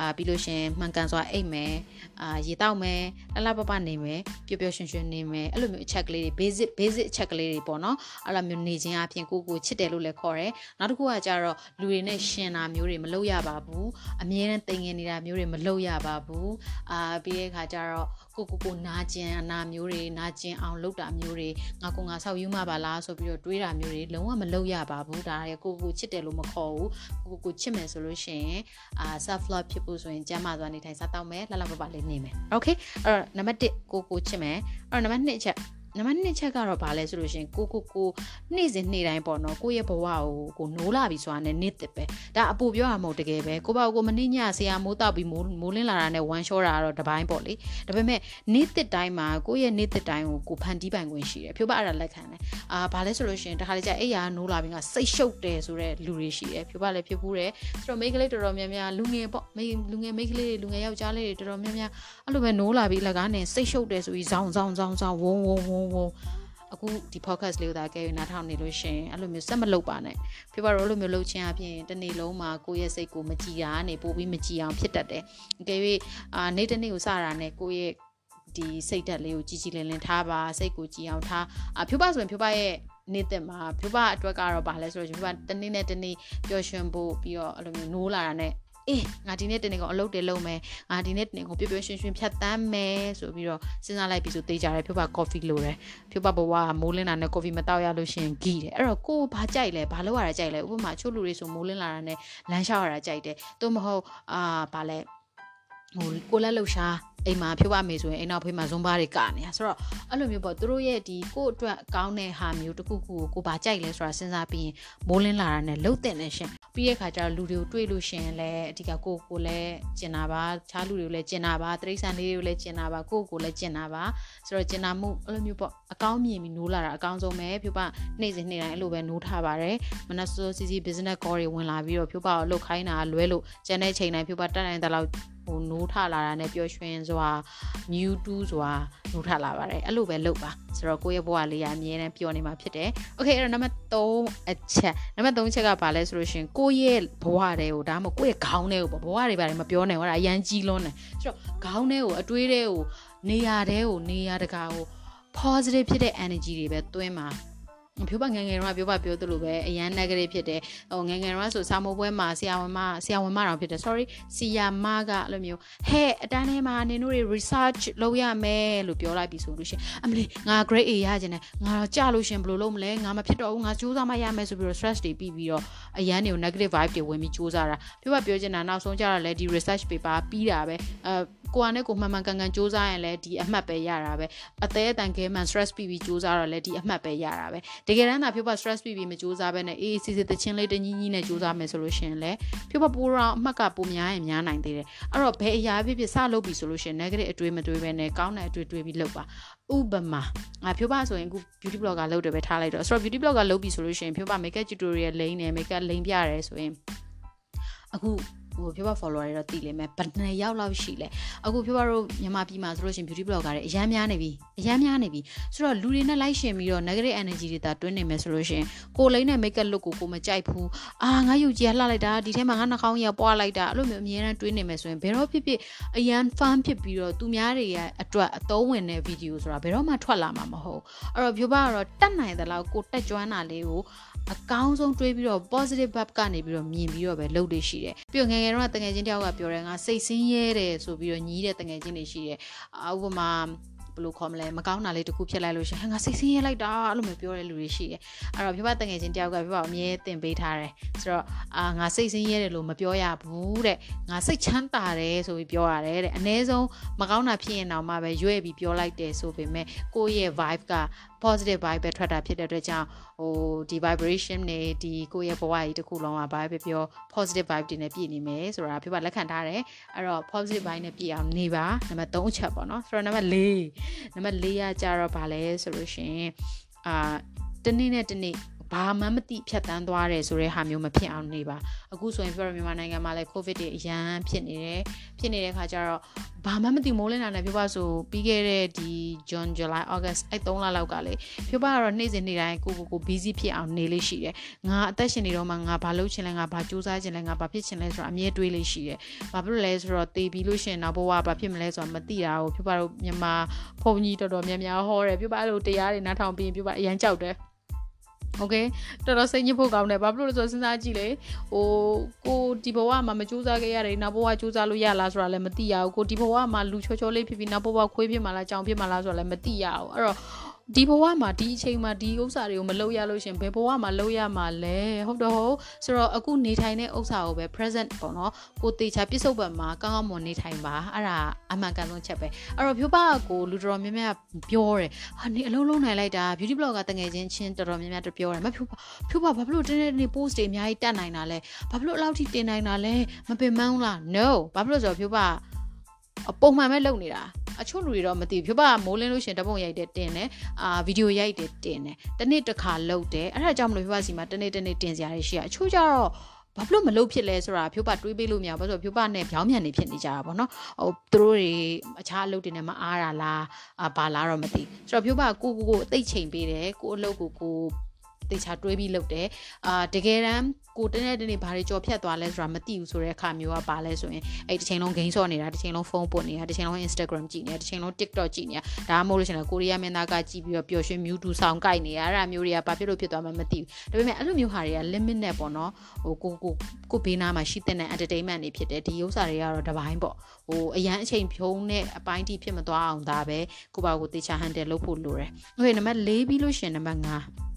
အာပြီးလို့ရှင်မှန်ကန်စွာအိတ်မယ်အာရေတောက်မယ်လှလှပပနေမယ်ပျော်ပျော်ရွှင်ရွှင်နေမယ်အဲ့လိုမျိုးအချက်ကလေးတွေ basic basic အချက်ကလေးတွေပေါ့နော်အဲ့လိုမျိုးနေခြင်းအပြင်ကိုကိုချစ်တယ်လို့လည်းခေါ်တယ်နောက်တစ်ခုကကြတော့လူတွေနဲ့ရှင်တာမျိုးတွေမလုပ်ရပါဘူးအမြဲတမ်းတိမ်ငင်နေတာမျိုးတွေမလုပ်ရပါဘူးအာပြီးတဲ့အခါကျတော့ကိုကိုကိုနာကျင်အနာမျိုးတွေနာကျင်အောင်လုပ်တာမျိုးတွေငါကငါဆောက်ယူမှပါလားဆိုပြီးတော့တွေးတာမျိုးတွေလုံးဝမလုပ်ရပါဘူးဒါရကိုကိုချစ်တယ်လို့မခေါ်ဘူးကိုကိုချစ်မယ်ဆိုလို့ရှိရင်အာ self love ဖြစ်ဖို့ဆိုရင်ကျမ်းမာစွာနေထိုင်စားတောက်မယ်လှလှပပလေးနေမယ် okay အဲ့တော့နံပါတ်1ကိုကိုချစ်မယ်အဲ့တော့နံပါတ်2ချက် နံပါတ်2ချက်ကတော့ဘာလဲဆိုလို့ရှင်ကိုကိုကိုနေ့စဉ်နေ့တိုင်းပေါ့နော်ကိုရဲ့ဘဝကိုကိုနိုးလာပြီဆိုတာနဲ့နေ့တစ်ပဲဒါအပူပြောရမဟုတ်တကယ်ပဲကိုပေါ့ကိုမနေ့ညဆရာမိုးတောက်ပြီးမိုးမိုးလင်းလာတာနဲ့ဝမ်းလျှောတာကတော့တပိုင်းပေါ့လေဒါပေမဲ့နေ့တစ်တိုင်းမှာကိုရဲ့နေ့တစ်တိုင်းကိုကိုဖန်တီးပိုင်ခွင့်ရှိတယ်ဖြိုးပါအဲ့ဒါလက်ခံတယ်အာဘာလဲဆိုလို့ရှင်တခါလေကြာအဲ့ရနိုးလာပြီးကစိတ်ရှုပ်တယ်ဆိုတဲ့လူတွေရှိတယ်ဖြိုးပါလည်းဖြစ်ဘူးတယ်ဆိုတော့မိန်းကလေးတော်တော်များများလူငယ်ပေါ့မိလူငယ်မိန်းကလေးတွေလူငယ်ယောက်ျားလေးတွေတော်တော်များများအဲ့လိုပဲနိုးလာပြီးလကားနဲ့စိတ်ရှုပ်တယ်ဆိုပြီးဇောင်းဇောင်းဇောင်းဇောင်းဝုံဝုံဝုံဝုံအခုဒီ podcast လေးကိုသာကဲရနားထောင်နေလို့ရှင်အဲ့လိုမျိုးစက်မလုပ်ပါနဲ့ပြပါတော့လိုမျိုးလုပ်ခြင်းအပြင်တနေ့လုံးမှာကိုယ့်ရဲ့စိတ်ကိုမကြည်တာနေပို့ပြီးမကြည်အောင်ဖြစ်တတ်တယ်အကယ်၍အာနေ့တစ်နေ့ကိုစတာနဲ့ကိုယ့်ရဲ့ဒီစိတ်ဓာတ်လေးကိုကြည်ကြည်လင်လင်ထားပါစိတ်ကိုကြည်အောင်ထားအဖြူပါဆိုရင်ဖြူပါရဲ့နေတဲ့မှာဖြူပါအတွက်ကတော့ဗာလဲဆိုတော့ဖြူပါတနေ့နဲ့တနေ့ပျော်ရွှင်ဖို့ပြီးတော့အဲ့လိုမျိုးနိုးလာတာနဲ့ အေးငါဒီနေ့တနေ့ကအလုပ်တွေလုပ်မယ်ငါဒီနေ့တနေ့ကိုပြပြရွှင်ရွှင်ဖြတ်တန်းမယ်ဆိုပြီးတော့စဉ်းစားလိုက်ပြီးဆိုတေးကြတယ်ဖြိုးပါကော်ဖီလိုတယ်ဖြိုးပါဘဝကမိုးလင်းတာနဲ့ကော်ဖီမတောက်ရလို့ရှင်ဂီးတယ်အဲ့တော့ကိုဘာကြိုက်လဲဘာလုပ်ရတာကြိုက်လဲဥပမာချို့လူတွေဆိုမိုးလင်းလာတာနဲ့လမ်းလျှောက်ရတာကြိုက်တယ်သို့မဟုတ်အာဘာလဲဟိုကိုလက်လှူရှား အိမ်မှာဖြိုးပါမေဆိုရင်အိမ်နောက်ဖေးမှာဇွန်ဘာတွေကနေရဆိုတော့အဲ့လိုမျိုးပေါ့သူတို့ရဲ့ဒီကို့အတွက်ကောင်းတဲ့ဟာမျိုးတစ်ခုခုကိုကိုပါကြိုက်လဲဆိုတာစဉ်းစားပြီးရင်မိုးလင်းလာတာနဲ့လှုပ်တဲ့နဲ့ရှင်ပြီးတဲ့ခါကျတော့လူတွေကိုတွေ့လို့ရှင်လဲအဓိကကိုကိုလည်းကျင်တာပါခြားလူတွေကိုလည်းကျင်တာပါတရိษံလေးတွေကိုလည်းကျင်တာပါကိုကိုလည်းကျင်တာပါဆိုတော့ကျင်တာမှုအဲ့လိုမျိုးပေါ့အကောင်းမြင်ပြီးနိုးလာတာအကောင်းဆုံးပဲဖြိုးပါနေ့စဉ်နေ့တိုင်းအဲ့လိုပဲနိုးထားပါတယ်မနက်စောစီစီ business call တွေဝင်လာပြီးတော့ဖြိုးပါကိုလှုပ်ခိုင်းတာလွဲလို့ကျန်တဲ့ချိန်တိုင်းဖြိုးပါတက်နိုင်တဲ့လောက် ဟိုနိုးထလာတာနဲ့ပျော်ရွှင်စွာ new to စွာနိုးထလာပါတယ်အဲ့လိုပဲလုပ်ပါဆိုတော့ကိုယ့်ရဲ့ဘဝလေးကအမြဲတမ်းပျော်နေမှာဖြစ်တယ်โอเคအဲ့တော့နံပါတ်3အချက်နံပါတ်3ချက်ကဘာလဲဆိုလို့ရှင်ကိုယ့်ရဲ့ဘဝတွေကိုဒါမှမဟုတ်ကိုယ့်ရဲ့ခေါင်းထဲကိုဘဝတွေဘာတွေမပြောနိုင်ဘူးအဲ့ဒါအရန်ကြီးလွန်းတယ်ဆိုတော့ခေါင်းထဲကိုအတွေးထဲကိုနေရာထဲကိုနေရာတကာကို positive ဖြစ်တဲ့ energy တွေပဲသွင်းမှာ ဖြိုးပါငငယ်တော့ပြောပါပြောသလိုပဲအရန် negative ဖြစ်တယ်ဟိုငငယ်တော့ဆိုစာမိုးပွဲမှာဆရာဝန်မဆရာဝန်မတော်ဖြစ်တယ် sorry ဆရာမကအဲ့လိုမျိုးဟဲ့အတန်းထဲမှာနင်တို့တွေ research လုပ်ရမယ်လို့ပြောလိုက်ပြီဆိုလို့ရှင်အမလီငါ grade A ရခြင်းနဲ့ငါတော့ကြလို့ရှင်ဘယ်လိုလုပ်မလဲငါမဖြစ်တော့ဘူးငါစူးစမ်းမရမယ်ဆိုပြီးတော့ stress တွေပြီးပြီးတော့အရန်တွေကို negative vibe တွေဝင်ပြီးစူးစမ်းတာပြောပါပြောချင်တာနောက်ဆုံးကြတော့လေဒီ research paper ပြီးတာပဲအဲ ကိုကနဲ့ကိုမှန်မှန်ကန်ကန်စူးစမ်းရင်လည်းဒီအမှတ်ပဲရတာပဲအသေးအတန်ခဲမှန် stress ပြီးပြီးစူးစမ်းတော့လည်းဒီအမှတ်ပဲရတာပဲတကယ်တမ်းသာဖြိုးပါ stress ပြီးပြီးမစူးစမ်းဘဲနဲ့အေးအေးဆေးဆေးတချင်းလေးတညီညီနဲ့စူးစမ်းမယ်ဆိုလို့ရှိရင်လည်းဖြိုးပါပိုးတော့အမှတ်ကပိုများရင်များနိုင်သေးတယ်အဲ့တော့ဘယ်အရာဖြစ်ဖြစ်စလုပ်ပြီဆိုလို့ရှိရင် negative အတွေးမတွေးဘဲနဲ့ကောင်းတဲ့အတွေးတွေးပြီးလုပ်ပါဥပမာငါဖြိုးပါဆိုရင်အခု beauty blogger လုပ်တယ်ပဲထားလိုက်တော့ဆိုတော့ beauty blogger လုပ်ပြီဆိုလို့ရှိရင်ဖြိုးပါ makeup tutorial လိမ့်နေ makeup လိမ့်ပြရဲဆိုရင်အခု ဟိုဖြိုးပါ follower တွေတော့တည်လိမ့်မယ်ဘယ်နှစ်ယောက်လောက်ရှိလဲအခုဖြိုးပါတို့မြန်မာပြည်မှာဆိုလို့ရှိရင် beauty blogger တွေအရန်များနေပြီအရန်များနေပြီဆိုတော့လူတွေနဲ့လိုက်ရှင်ပြီးတော့ negative energy တွေတာတွင်းနေမယ်ဆိုလို့ရှိရင်ကိုလိမ့်နဲ့ makeup look ကိုကိုမကြိုက်ဘူးအာငါယူကြီးကလှလိုက်တာဒီထဲမှာငါနှာခေါင်းကြီးကပွားလိုက်တာအဲ့လိုမျိုးအများအားတွင်းနေမယ်ဆိုရင်ဘယ်တော့ဖြစ်ဖြစ်အရန် fun ဖြစ်ပြီးတော့သူများတွေရဲ့အတွက်အသုံးဝင်တဲ့ video ဆိုတာဘယ်တော့မှထွက်လာမှာမဟုတ်အဲ့တော့ဖြိုးပါကတော့တတ်နိုင်သလောက်ကိုတက်ကြွတာလေးကို အကောင်းဆုံးတွေးပြီးတော့ positive vibe ကနေပြီးတော့မြင်ပြီးတော့ပဲလုပ်လို့ရှိတယ်ပြီးတော့ငယ်ငယ်တော့တငယ်ချင်းတယောက်ကပြောတယ်ငါစိတ်ဆင်းရဲတယ်ဆိုပြီးတော့ညီးတဲ့တငယ်ချင်းတွေရှိတယ်ဥပမာဘယ်လိုခေါ်မလဲမကောင်းတာလေးတစ်ခုဖြစ်လိုက်လို့ရှင်ဟဲ့ငါစိတ်ဆင်းရဲလိုက်တာအဲ့လိုမျိုးပြောတဲ့လူတွေရှိတယ်အဲ့တော့ပြပတငယ်ချင်းတယောက်ကပြပအမြဲတင်ပေးထားတယ်ဆိုတော့အာငါစိတ်ဆင်းရဲတယ်လို့မပြောရဘူးတဲ့ငါစိတ်ချမ်းသာတယ်ဆိုပြီးပြောရတယ်တဲ့အ ਨੇ ဆုံးမကောင်းတာဖြစ်ရင်တော့မှပဲရွေ့ပြီးပြောလိုက်တယ်ဆိုပေမဲ့ကိုယ့်ရဲ့ vibe က positive vibe ပဲထွက်တာဖြစ်တဲ့အတွက်ကြောင့်ဟိုဒီ vibration နဲ့ဒီကိုယ့်ရဲ့ဘဝကြီးတစ်ခုလုံးကဘာပဲပြော positive vibe တွေနဲ့ပြည့်နေမယ်ဆိုတာပြပါလက်ခံထားတယ်အဲ့တော့ positive vibe နဲ့ပြည့်အောင်နေပါနံပါတ်3အချက်ပေါ့နော်ဆိုတော့နံပါတ်4နံပါတ်4ကကြတော့ဗာလဲဆိုလို့ရှင်အာတနေ့နဲ့တနေ့ ဘာမှမသိဖြတ်တန်းသွားတယ်ဆိုတဲ့ဟာမျိုးမဖြစ်အောင်နေပါအခုဆိုရင်ပြောရမြန်မာနိုင်ငံမှာလည်း covid တွေအရန်ဖြစ်နေတယ်ဖြစ်နေတဲ့ခါကျတော့ဘာမှမသိမိုးလင်းတာနဲ့ပြောပါဆိုပြီးခဲ့တဲ့ဒီ June July August အဲ့3လလောက်ကလေပြောပါကတော့နေ့စဉ်နေ့တိုင်းကိုကိုကို busy ဖြစ်အောင်နေလေးရှိတယ်ငါအသက်ရှင်နေတော့မှငါဘာလုပ်ချင်လဲငါဘာစူးစမ်းချင်လဲငါဘာဖြစ်ချင်လဲဆိုတာအမြဲတွေးလေးရှိတယ်ဘာဖြစ်လို့လဲဆိုတော့တေးပြီးလို့ရှင်နောက်ဘဝဘာဖြစ်မလဲဆိုတာမသိတာကိုပြောပါတော့မြန်မာဖုန်ကြီးတော်တော်များများဟောတယ်ပြောပါလို့တရားတွေနားထောင်ပြီးပြောပါအရန်ကြောက်တယ် โอเคတော်တော်စိတ်ညစ်ဖို့ကောင်းတယ်ဘာဖြစ်လို့လဲဆိုတော့စဉ်းစားကြည့်လေဟိုကိုဒီဘဝမှာမကြိုးစားခဲ့ရတယ်နောက်ဘဝကြိုးစားလို့ရလားဆိုတာလည်းမသိရဘူးကိုဒီဘဝမှာလူချောချောလေးဖြစ်ပြီးနောက်ဘဝခွေးဖြစ်မှာလားကြောင်ဖြစ်မှာလားဆိုတာလည်းမသိရဘူးအဲ့တော့ ဒီဘဝမှာဒီအချိန်မှာဒီဥစ္စာတွေကိုမလုပ်ရလို့ရှင်ဘယ်ဘဝမှာလုပ်ရမှာလဲဟုတ်တော့ဟုတ်ဆိုတော့အခုနေထိုင်တဲ့ဥစ္စာကိုပဲ present ပေါ့နော်ကိုတေချာပြစ္ဆုတ်ပံမှာကောင်းကောင်းမွန်နေထိုင်ပါအဲ့ဒါအမှန်ကန်ဆုံးချက်ပဲအဲ့တော့ဖြိုးပါကိုလူတော်များများပြောတယ်ဟာနေအလုံးလုံးနိုင်လိုက်တာ beauty blog ကတငယ်ချင်းချင်းတော်တော်များများတပြောတယ်မဖြိုးပါဖြိုးပါဘာဖြစ်လို့တင်းတင်းနေ post တွေအများကြီးတက်နိုင်တာလဲဘာဖြစ်လို့အလောက်ထိတင်နိုင်တာလဲမပင်မန်းလား no ဘာဖြစ်လို့ဆိုတော့ဖြိုးပါ ပုံမှန်ပဲလုပ်နေတာအချို့လူတွေတော့မသိဘူးဖြိုးပါမိုးလင်းလို့ရှင်တပုံရိုက်တယ်တင်တယ်အာဗီဒီယိုရိုက်တယ်တင်တယ်တနေ့တစ်ခါလုပ်တယ်အဲ့ဒါကြောင့်မလို့ဖြိုးပါစီမှာတနေ့တနေ့တင်စရာတွေရှိရအချို့ကျတော့ဘာဖြစ်လို့မလုပ်ဖြစ်လဲဆိုတာဖြိုးပါတွေးပေးလို့မရဘူးဘာလို့ဖြိုးပါနဲ့ပြောင်းမြန်နေဖြစ်နေကြတာပေါ့နော်ဟိုသူတို့တွေအခြားအလုပ်တွေနဲ့မအားတာလားအာဘာလားတော့မသိဆိုတော့ဖြိုးပါကိုကိုကိုအသိချိန်ပေးတယ်ကိုအလုပ်ကိုကို တေချာတွေးပြီးလုပ်တယ်အာတကယ်တမ်းကိုတနေ့တနေ့ဘာတွေကြော်ဖြတ်သွားလဲဆိုတာမသိဘူးဆိုတဲ့အခါမျိုးကပါလဲဆိုရင်အဲ့တစ်ချိန်လုံး game ဆော့နေတာတစ်ချိန်လုံးဖုန်းပွတ်နေတာတစ်ချိန်လုံး Instagram ကြည့်နေတာတစ်ချိန်လုံး TikTok ကြည့်နေတာဒါမှမဟုတ်လို့ရှိရင်ကိုရီးယားမင်းသားကကြည့်ပြီးတော့ပျော်ရွှင်မြူးတူဆောင်ကြိုက်နေတာအဲ့ဒါမျိုးတွေကဘာဖြစ်လို့ဖြစ်သွားမှမသိဘူးဒါပေမဲ့အဲ့လိုမျိုးဟာတွေက limit နဲ့ပေါ့နော်ဟိုကိုကိုကိုဘေးနားမှာရှိတဲ့ entertainment တွေဖြစ်တယ်ဒီဥစ္စာတွေကတော့တပိုင်းပေါ့ဟိုအရန်အချိန်ဖြုံးတဲ့အပိုင်းတိဖြစ်မသွားအောင်ဒါပဲကိုပါကိုတေချာ handle လုပ်ဖို့လိုတယ်။ Okay နံပါတ်၄ပြီးလို့ရှိရင်နံပါတ်5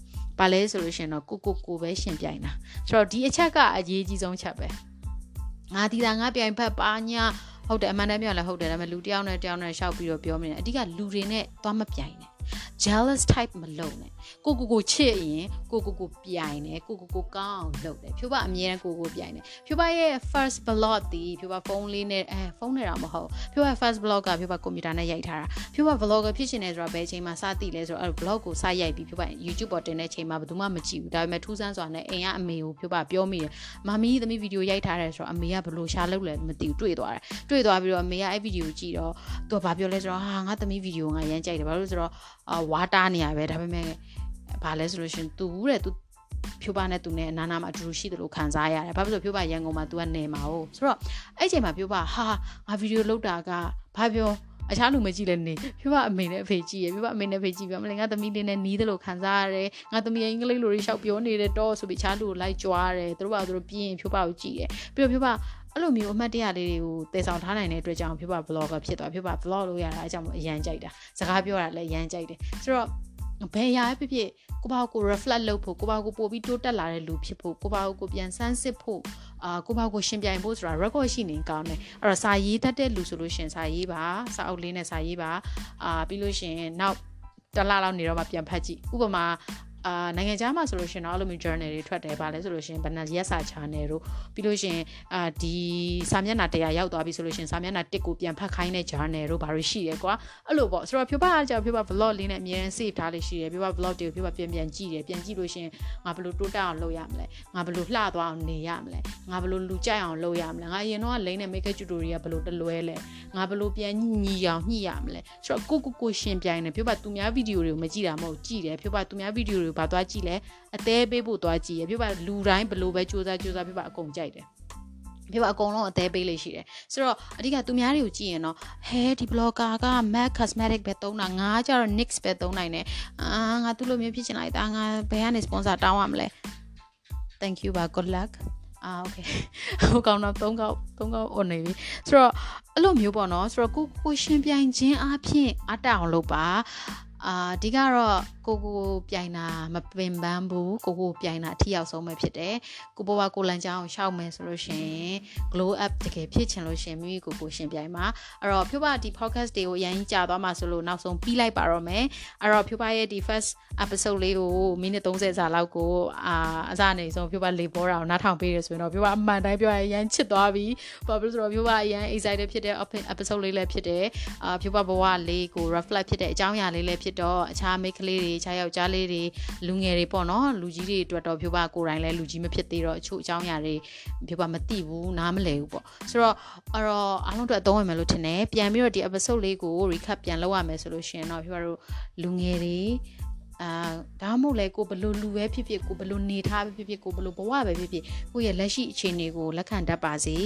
ဘာလဲဆိုလို့ရှင်တော့ကိုကိုကိုပဲရှင်ပြိုင်တာဆိုတော့ဒီအချက်ကအရေးကြီးဆုံးချက်ပဲငါဒီသာငါပြိုင်ဖက်ပါညာဟုတ်တယ်အမှန်တမ်းပြောလဲဟုတ်တယ်ဒါပေမဲ့လူတယောက်နဲ့တယောက်နဲ့ရှောက်ပြီးတော့ပြောမိတယ်အဓိကလူတွေနဲ့သွားမပြိုင်နဲ့ jealous type မလုပ်နဲ့ကိုကိုကိုချစ်ရင်ကိုကိုကိုပြိုင်တယ်ကိုကိုကိုကောင်းအောင်လုပ်တယ်ဖြိုးပါအမြဲတမ်းကိုကိုပြိုင်တယ်ဖြိုးပါရဲ့ first blog တီဖြိုးပါဖုန်းလေးနဲ့အဲဖုန်းနဲ့တော့မဟုတ်ဖြိုးပါ first blog ကဖြိုးပါကွန်ပျူတာနဲ့ရိုက်ထားတာဖြိုးပါ vlogger ဖြစ်ရှင်နေဆိုတာဘယ်အချိန်မှစသိလဲဆိုတော့အဲ blog ကိုစရိုက်ပြီးဖြိုးပါ YouTube ပေါ်တင်တဲ့အချိန်မှာဘယ်သူမှမကြည့်ဘူးဒါပေမဲ့ထူးဆန်းစွာနဲ့အိမ်ကအမေကိုဖြိုးပါပြောမိတယ်မမီးသမီးဗီဒီယိုရိုက်ထားတယ်ဆိုတော့အမေကဘယ်လိုရှာလုပ်လဲမသိဘူးတွေ့သွားတယ်တွေ့သွားပြီးတော့အမေကအဲ့ဗီဒီယိုကြည့်တော့သူကဘာပြောလဲဆိုတော့ဟာငါသမီးဗီဒီယိုငါရမ်းကြိုက်တယ်ဘာလို့လဲဆိုတော့ဝါတားနေရပဲဒါပေမဲ့ဘာလဲဆိုလို့ရှင် तू တဲ့ तू ဖြိုးပါနဲ့သူနဲ့အနာနာမှာအတူတူရှိတယ်လို့ခံစားရတယ်။ဘာဖြစ်လို့ဖြိုးပါရန်ကုန်မှာ तू ကနေမှာ哦။ဆိုတော့အဲ့ချိန်မှာဖြိုးပါဟာငါဗီဒီယိုလုပ်တာကဘာပြောအခြားလူမကြည့်လဲနေဖြိုးပါအမေနဲ့အဖေကြည့်ရဖြိုးပါအမေနဲ့အဖေကြည့်ပြမလဲငါသမီးလေးနဲ့နီးတယ်လို့ခံစားရတယ်ငါသမီးအင်္ဂလိပ်လိုတွေရှောက်ပြောနေတယ်တော့ဆိုပြီးခြားလူကိုလိုက်ကြွားတယ်သူတို့ကသူတို့ပြင်းဖြိုးပါကိုကြည့်တယ်ပြီးတော့ဖြိုးပါ အဲ့လိုမျိုးအမှတ်တရလေးတွေကိုတည်ဆောင်ထားနိုင်တဲ့အတွက်ကြောင့်ဖြိုးပါ vlogger ဖြစ်သွားဖြိုးပါ vlog လုပ်ရတာအကြောင်းအရန်ကြိုက်တာစကားပြောတာလည်းအရန်ကြိုက်တယ်ဆိုတော့ဘယ်ရာဖြစ်ဖြစ်ကိုဘာကို reflect လုပ်ဖို့ကိုဘာကိုပို့ပြီးတိုးတက်လာတဲ့လူဖြစ်ဖို့ကိုဘာကိုပြန်စမ်းစစ်ဖို့အာကိုဘာကိုရှင်ပြိုင်ဖို့ဆိုတာ record ရှိနေကောင်းတယ်အဲ့တော့စာရေးတတ်တဲ့လူဆိုလို့ရှင်စာရေးပါစာအုပ်လေးနဲ့စာရေးပါအာပြီးလို့ရှင်နောက်တလားလောက်နေတော့မှပြန်ဖတ်ကြည့်ဥပမာ အာနိုင်ငံခြားမှာဆိုလို့ရှင်တော့အဲ့လိုမျိုး journal တွေထွက်တယ်ဗာလဲဆိုလို့ရှင်ဘဏ္ဍာရက်စာ channel တို့ပြီးလို့ရှင်အာဒီစာမျက်နှာ100ရောက်သွားပြီဆိုလို့ရှင်စာမျက်နှာ1ကိုပြန်ဖတ်ခိုင်းတဲ့ journal တို့ဘာတွေရှိရဲကွာအဲ့လိုပေါ့ဆိုတော့ဖြိုးပါကြောင့်ဖြိုးပါ vlog လေးနဲ့အမြဲတမ်း save ထားလေးရှိတယ်ဖြိုးပါ vlog တွေကိုဖြိုးပါပြန်ပြန်ကြည့်တယ်ပြန်ကြည့်လို့ရှင်ငါဘယ်လိုတိုးတက်အောင်လုပ်ရမလဲငါဘယ်လိုလှသွားအောင်နေရမလဲငါဘယ်လိုလူကြိုက်အောင်လုပ်ရမလဲငါအရင်တော့လိမ့်တဲ့ makeup tutorial ဘယ်လိုတလွဲလဲငါဘယ်လိုပြန်ညီအောင်ညှိရမလဲဆိုတော့ကိုကိုကိုရှင်ပြိုင်တယ်ဖြိုးပါသူများဗီဒီယိုတွေကိုမကြည့်တာမဟုတ်ကြည့်တယ်ဖြိုးပါသူများဗီဒီယိုတွေကိုဘာသွားကြည့်လဲအသေးပေးဖို့သွားကြည့်ရပြပါလူတိုင်းဘလို့ပဲစူးစမ်းစူးစမ်းပြပါအကုန်ကြိုက်တယ်ပြပါအကုန်လုံးအသေးပေးလေးရှိတယ်ဆိုတော့အဓိကသူများတွေကိုကြည့်ရင်တော့ဟဲဒီ blogger က MAC cosmetic ပဲသုံးတာငါကြတော့ Nix ပဲသုံးနိုင်တယ်အာငါသူ့လိုမျိုးဖြစ်ချင်လိုက်တာငါဘယ်ကနေ sponsor တောင်းရမလဲ thank you ပါ good luck အာโอเคဟိုကောင်တော့၃កောက်၃កောက် on နေပြီဆိုတော့အဲ့လိုမျိုးပေါ့နော်ဆိုတော့ကိုကိုရှင်ပြိုင်ခြင်းအဖြစ်အတအောင်လုပ်ပါ အာဒီကတော့ကိုကိုပြိုင်တာမပင်ပန်းဘူးကိုကိုပြိုင်တာအထီရောက်ဆုံးပဲဖြစ်တယ်ကိုဘဝကိုလန်ချောင်းရှောက်မယ်ဆိုလို့ရှင် glow up တကယ်ဖြစ်ချင်လို့ရှင်မိမိကိုကိုရှင်ပြိုင်ပါအဲ့တော့ဖြိုးပါဒီ podcast တွေကိုအရင်ကြီးကြာသွားမှာဆိုလို့နောက်ဆုံးပြီးလိုက်ပါတော့မယ်အဲ့တော့ဖြိုးပါရဲ့ဒီ first episode လေးကိုမိနစ်30စာလောက်ကိုအာအစအနေဆုံးဖြိုးပါလေပေါ်တာကိုနားထောင်ပေးရဆိုရင်တော့ဖြိုးပါအမှန်တိုင်းပြောရရင်အရင်ချစ်သွားပြီဘာဖြစ်လို့ဆိုတော့ဖြိုးပါအရင် excited ဖြစ်တဲ့ episode လေးလည်းဖြစ်တယ်အာဖြိုးပါဘဝလေးကို reflect ဖြစ်တဲ့အကြောင်းအရာလေးလည်းဖြစ်တော့အခြားမိတ်ကလေးတွေအခြားယောက်ျားလေးတွေလူငယ်တွေပေါ့နော်လူကြီးတွေအတွက်တော့ဖြိုးပါကိုယ်တိုင်လည်းလူကြီးမဖြစ်သေးတော့အချို့အကြောင်းအရာတွေဖြိုးပါမသိဘူးနားမလည်ဘူးပေါ့ဆိုတော့အဲ့တော့အားလုံးအတွက်အသုံးဝင်မယ်လို့ထင်တယ်ပြန်ပြီးတော့ဒီ episode လေးကို recap ပြန်လုပ်ရမယ်ဆိုလို့ရှိရင်တော့ဖြိုးပါတို့လူငယ်တွေအာဒါမှမဟုတ်လေကိုဘလို့လူပဲဖြစ်ဖြစ်ကိုဘလို့နေထားပဲဖြစ်ဖြစ်ကိုဘလို့ဘဝပဲဖြစ်ဖြစ်ကိုရဲ့လက်ရှိအခြေအနေကိုလက်ခံတတ်ပါစေ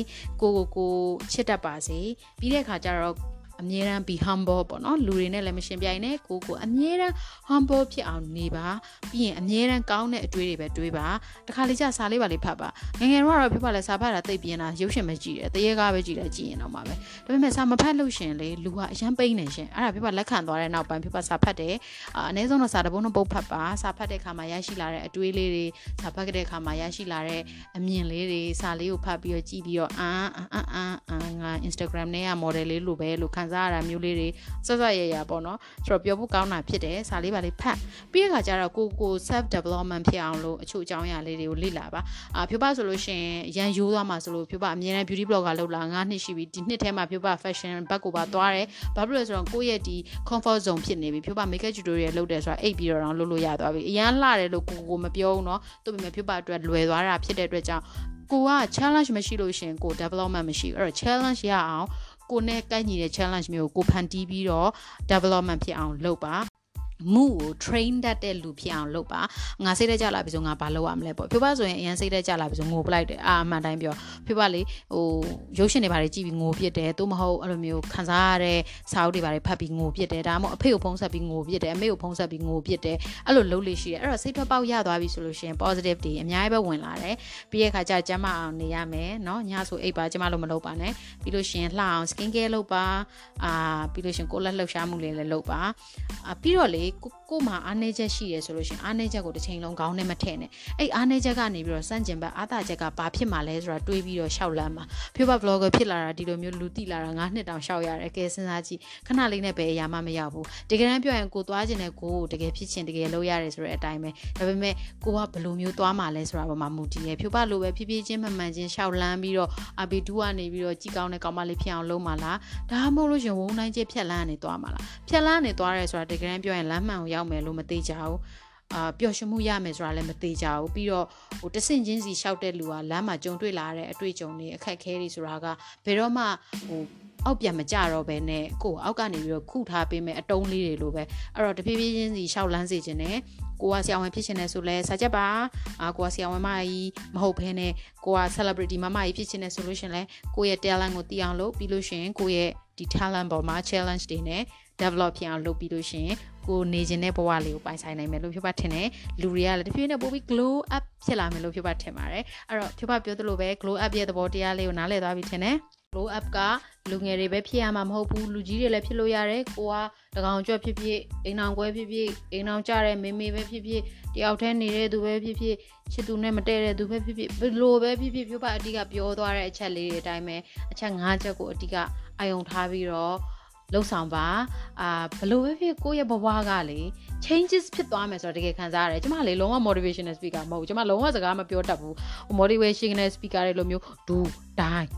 ကိုကိုကိုချစ်တတ်ပါစေပြီးတဲ့အခါကျတော့ အမြဲတမ်း be humble ပေါ့နော်လူတွေနဲ့လည်းမရှင်ပြိုင်နဲ့ကိုကိုအမြဲတမ်း humble ဖြစ်အောင်နေပါပြီးရင်အမြဲတမ်းကောင်းတဲ့အတွေ့တွေပဲတွေးပါတခါလေကြာစာလေးပါလေးဖတ်ပါငငယ်တော့တော့ဖြစ်ပါလဲစာဖတ်တာသိပြင်းတာရုပ်ရှင်မကြည့်တယ်တရေကားပဲကြည့်တယ်ကြည့်ရင်တော့မှာပဲဒါပေမဲ့စာမဖတ်လို့ရှင်လေလူကအရန်ပိန်းနေရှင်အဲ့ဒါဖြစ်ပါလက်ခံသွားတဲ့နောက်ပိုင်းဖြစ်ပါစာဖတ်တယ်အာအနည်းဆုံးတော့စာတပုတ်နှပုတ်ဖတ်ပါစာဖတ်တဲ့အခါမှာရရှိလာတဲ့အတွေ့လေးတွေစာဖတ်တဲ့အခါမှာရရှိလာတဲ့အမြင်လေးတွေစာလေးကိုဖတ်ပြီးတော့ကြည့်ပြီးတော့အာအာအာအာငါ Instagram နဲ့က model လေးလိုပဲလို့ခံစားရတာမျိုးလေးတွေစစရရပေါ့နော်ဆိုတော့ပြောဖို့ကောင်းတာဖြစ်တယ်စာလေးပါလေးဖတ်ပြီးတဲ့ခါကျတော့ကိုကို self development ဖြစ်အောင်လို့အချို့အကြောင်းအရာလေးတွေကိုလေ့လာပါအာဖြိုးပါဆိုလို့ရှိရင်ရန်ရိုးသွားမှာဆိုလို့ဖြိုးပါအမြဲတမ်း beauty blogger လုပ်လာ9နှစ်ရှိပြီဒီနှစ်ထဲမှာဖြိုးပါ fashion ဘက်ကိုပါသွားတယ်ဘာဖြစ်လို့လဲဆိုတော့ကိုယ့်ရဲ့ဒီ comfort zone ဖြစ်နေပြီဖြိုးပါ makeup tutorial လုပ်တယ်ဆိုတာအိတ်ပြီးတော့လုပ်လို့ရသွားပြီအရန်လှတယ်လို့ကိုကိုမပြောဘူးเนาะသူ့ပေမဲ့ဖြိုးပါအတွက်လွယ်သွားတာဖြစ်တဲ့အတွက်ကြောင့်ကိုက challenge မရှိလို့ရှင်ကို development မရှိဘူးအဲ့တော့ challenge ရအောင် ကိုနဲ့ကိုက်ညီတဲ့ challenge မျိုးကိုကိုဖန်တီးပြီးတော့ development ဖြစ်အောင်လုပ်ပါ မှုကို train တတ်တဲ့လူဖြစ်အောင်လုပ်ပါငါစိတ်တက်ကြလာပြီဆိုငါဘာလုပ်ရမလဲပေါ့ဖြိုးပါဆိုရင်အရင်စိတ်တက်ကြလာပြီဆိုငိုပလိုက်တယ်အာအမှန်တိုင်းပြောဖြိုးပါလေဟိုရုပ်ရှင်တွေဘာတွေကြည့်ပြီးငိုပြစ်တယ်သို့မဟုတ်အဲ့လိုမျိုးခံစားရတဲ့စာအုပ်တွေဘာတွေဖတ်ပြီးငိုပြစ်တယ်ဒါမှမဟုတ်အဖေကိုဖုံးဆက်ပြီးငိုပြစ်တယ်အမေကိုဖုံးဆက်ပြီးငိုပြစ်တယ်အဲ့လိုလုပ်လို့ရှိတယ်အဲ့တော့စိတ်ထွက်ပေါက်ရသွားပြီဆိုလို့ရှိရင် positive တွေအများကြီးပဲဝင်လာတယ်ပြီးရဲ့ခါကျကျမအောင်နေရမယ်เนาะညဆိုအိပ်ပါကျမလို့မလုပ်ပါနဲ့ပြီးလို့ရှိရင်လှအောင် skin care လုပ်ပါအာပြီးလို့ရှိရင်ကိုယ်လက်လှုပ်ရှားမှုလေးလည်းလုပ်ပါအာပြီးတော့လေ ကိုကိုမှအားနည်းချက်ရှိရဆိုလို့ရှင်အားနည်းချက်ကိုတစ်ချိန်လုံးခေါင်းနဲ့မထည့်နဲ့အဲ့အားနည်းချက်ကနေပြီးတော့စန့်ကျင်ဘက်အားသာချက်ကဘာဖြစ်မှာလဲဆိုတာတွေးပြီးတော့ရှောက်လန်းမှာဖြိုးဘ vlogger ဖြစ်လာတာဒီလိုမျိုးလူတိလာတာ9နှစ်တောင်ရှောက်ရတယ်ကဲစဉ်းစားကြည့်ခဏလေးနဲ့ပဲအရာမှမရောက်ဘူးတကယ်တမ်းပြောရင်ကိုသွားခြင်းနဲ့ကိုကိုတကယ်ဖြစ်ခြင်းတကယ်လုပ်ရတယ်ဆိုတဲ့အတိုင်းပဲဒါပေမဲ့ကိုကဘယ်လိုမျိုးသွားမှာလဲဆိုတာပေါ်မှာမူတည်ရဖြိုးဘလိုပဲဖြည်းဖြည်းချင်းမှန်မှန်ချင်းရှောက်လန်းပြီးတော့အဘီတူကနေပြီးတော့ကြီးကောင်းတဲ့ကောင်မလေးဖြစ်အောင်လုပ်မှာလားဒါမှမဟုတ်လို့ရှင်ဝုန်းတိုင်းကျဖြက်လန်းကနေသွားမှာလားဖြက်လန်းကနေသွားရဲဆိုတာတကယ်တမ်းပြောရင်လမ်းမှန်ကိုရောက်မယ်လို့မသိကြဘူးအာပျော်ရွှင်မှုရမယ်ဆိုတာလည်းမသေးကြဘူးပြီးတော့ဟိုတဆင့်ချင်းစီရှောက်တဲ့လူကလမ်းမှာကြုံတွေ့လာတဲ့အတွေ့အကြုံတွေအခက်အခဲတွေဆိုတာကဘယ်တော့မှဟိုအောက်ပြန်မကြတော့ဘဲနဲ့ကိုယ်အောက်ကနေပြီးတော့ခုထားပေးမယ်အတုံးလေးတွေလိုပဲအဲ့တော့တဖြည်းဖြည်းချင်းစီရှောက်လန်းစေခြင်းနဲ့ကိုကဆရာဝန်ဖြစ်ချင်တယ်ဆိုလဲစာချက်ပါအာကိုကဆရာဝန်မကြီးမဟုတ်ဘဲနဲ့ကိုက celebrity မမကြီးဖြစ်ချင်တယ်ဆိုလို့ရှင်လဲကိုရဲ့ talent ကိုသိအောင်လုပ်ပြီးလို့ရှင်ကိုရဲ့ဒီ talent ပေါ်မှာ challenge တွေနဲ့ develop ဖြစ်အောင်လုပ်ပြီးလို့ရှင်ကိုနေခြင်းတဲ့ဘဝလေးကိုပိုင်ဆိုင်နိုင်မယ်လို့ဖြစ်ပါထင်တယ်လူတွေကလည်းတဖြည်းဖြည်းနဲ့ပိုပြီး glow up ဖြစ်လာမယ်လို့ဖြစ်ပါထင်ပါတယ်အဲ့တော့ဖြစ်ပါပြောသလိုပဲ glow up ရဲ့သဘောတရားလေးကိုနားလည်သွားပြီထင်တယ် glow up ကလူငယ်တွေပဲဖြစ်ရမှာမဟုတ်ဘူးလူကြီးတွေလည်းဖြစ်လို့ရတယ်ကိုကတကောင်ကြွဖြစ်ဖြစ်အိမ်အောင်ကွဲဖြစ်ဖြစ်အိမ်အောင်ကြတဲ့မေမေပဲဖြစ်ဖြစ်တယောက်တည်းနေတဲ့သူပဲဖြစ်ဖြစ်ချစ်သူနဲ့မတည့်တဲ့သူပဲဖြစ်ဖြစ်ဘလို့ပဲဖြစ်ဖြစ်ပြောပါအတိကပြောသွားတဲ့အချက်လေးတွေအတိုင်းပဲအချက်၅ချက်ကိုအတိကအာယုံထားပြီးတော့ လှုပ်ဆောင်ပါအာဘလို့ပဲဖြစ်ကိုယ့်ရဲ့ဘဝကလေ changes ဖြစ်သွားမယ်ဆိုတော့တကယ်ခံစားရတယ်ကျမလေလုံးဝ motivational speaker မဟုတ်ဘူးကျမလုံးဝစကားမပြောတတ်ဘူး motivational speaker တွေလိုမျိုးဒူတိုင်း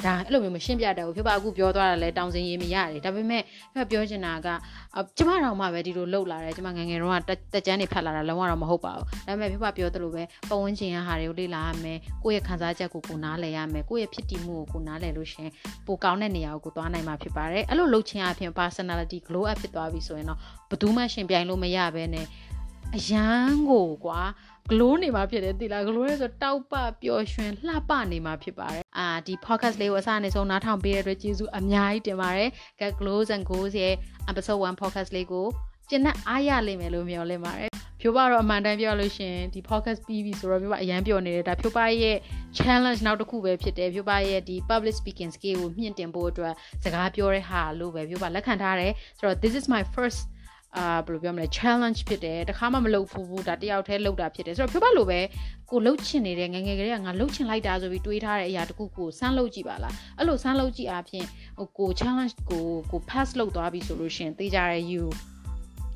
ဒူဒါအဲ့လိုမျိုးမရှင်းပြတတ်ဘူးဖြစ်ပါအခုပြောသွားတာလဲတောင်းစင်ရေးမရတယ်ဒါပေမဲ့ဖြစ်ပြောချင်တာကကျမတော်မှပဲဒီလိုလှုပ်လာတယ်ကျမငငယ်တော့တက်ကြမ်းနေဖတ်လာတာလုံးဝတော့မဟုတ်ပါဘူးဒါပေမဲ့ဖြစ်ပါပြောသလိုပဲပတ်ဝန်းကျင်ရဟာတွေကိုလေ့လာရမယ်ကိုယ့်ရဲ့ခံစားချက်ကိုကိုနားလည်ရမယ်ကိုယ့်ရဲ့ဖြစ်တည်မှုကိုကိုနားလည်လို့ရှင်ပိုကောင်းတဲ့နေရာကိုကိုသွားနိုင်မှာဖြစ်ပါတယ်အဲ့လိုလှုပ်ခြင်းအပြင် personality glow up ဖြစ်သွားပြီဆိုရင်တော့ဘယ်သူမှရှင်ပြိုင်လို့မရဘဲနဲ့အရန်ကိုကွာ ဂလိုးနေမှာဖြစ်တယ်တိလားဂလိုးရဲဆိုတောက်ပပျော်ရွှင်လှပနေမှာဖြစ်ပါတယ်အာဒီ podcast လေးကိုအစနေဆုံးနားထောင်ပေးတဲ့အတွက်ကျေးဇူးအများကြီးတင်ပါတယ် Get Glows and Goals ရဲ့ episode 1 podcast လေးကိုကျင့်အားရလိမ့်မယ်လို့မျှော်လင့်ပါတယ်ဖြိုးပါတော့အမှန်တမ်းပြောလို့ရှင်ဒီ podcast ပြီးပြီဆိုတော့ပြောပါအရန်ပြောနေတယ်ဒါဖြိုးပါရဲ့ challenge နောက်တစ်ခုပဲဖြစ်တယ်ဖြိုးပါရဲ့ဒီ public speaking skill ကိုမြင့်တင်ဖို့အတွက်စကားပြောတဲ့ဟာလို့ပဲဖြိုးပါလက်ခံထားတယ်ဆိုတော့ this is my first အာဘယ်လိုပြောမလဲ challenge ဖြစ်တယ်တခါမှမလုပ်ဘူးဘူးဒါတယောက်တည်းလုပ်တာဖြစ်တယ်ဆိုတော့ဖြိုးပါလို့ပဲကိုလှုပ်ချင်နေတဲ့ငငယ်ကလေးကငါလှုပ်ချင်လိုက်တာဆိုပြီးတွေးထားတဲ့အရာတခုကိုစမ်းလုပ်ကြည့်ပါလားအဲ့လိုစမ်းလုပ်ကြည့်အပြင်ဟိုကို challenge ကိုကို pass လုပ်သွားပြီဆိုလို့ရှင်သိကြရဲ you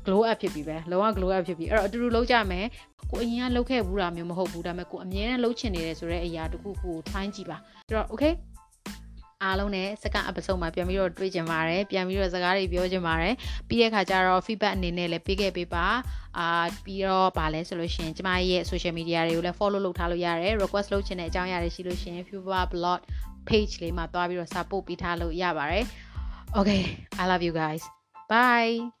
glow up ဖြစ်ပြီပဲလုံးဝ glow up ဖြစ်ပြီအဲ့တော့အတူတူလုပ်ကြမယ်ကိုအရင်ကလုပ်ခဲ့ဘူးတာမျိုးမဟုတ်ဘူးဒါပေမဲ့ကိုအမြဲတမ်းလုပ်ချင်နေတယ်ဆိုတဲ့အရာတခုကို try ကြည့်ပါအဲ့တော့ okay အားလုံးနဲ့စက episode မှာပြန်ပြီးတော့တွေ့ကြပါတယ်ပြန်ပြီးတော့စကားတွေပြောကြပါတယ်ပြီးတဲ့ခါကျတော့ feedback အနေနဲ့လည်းပေးခဲ့ပေးပါအာပြီးတော့ဗာလဲဆိုလို့ရှင်ကျမရဲ့ social media တွေကိုလည်း follow လုပ်ထားလို့ရတယ် request လုပ်ချင်တဲ့အကြောင်းအရာတွေရှိလို့ရှင် Fuba blog page လေးမှာတွားပြီးတော့ support ပေးထားလို့ရပါတယ် okay i love you guys bye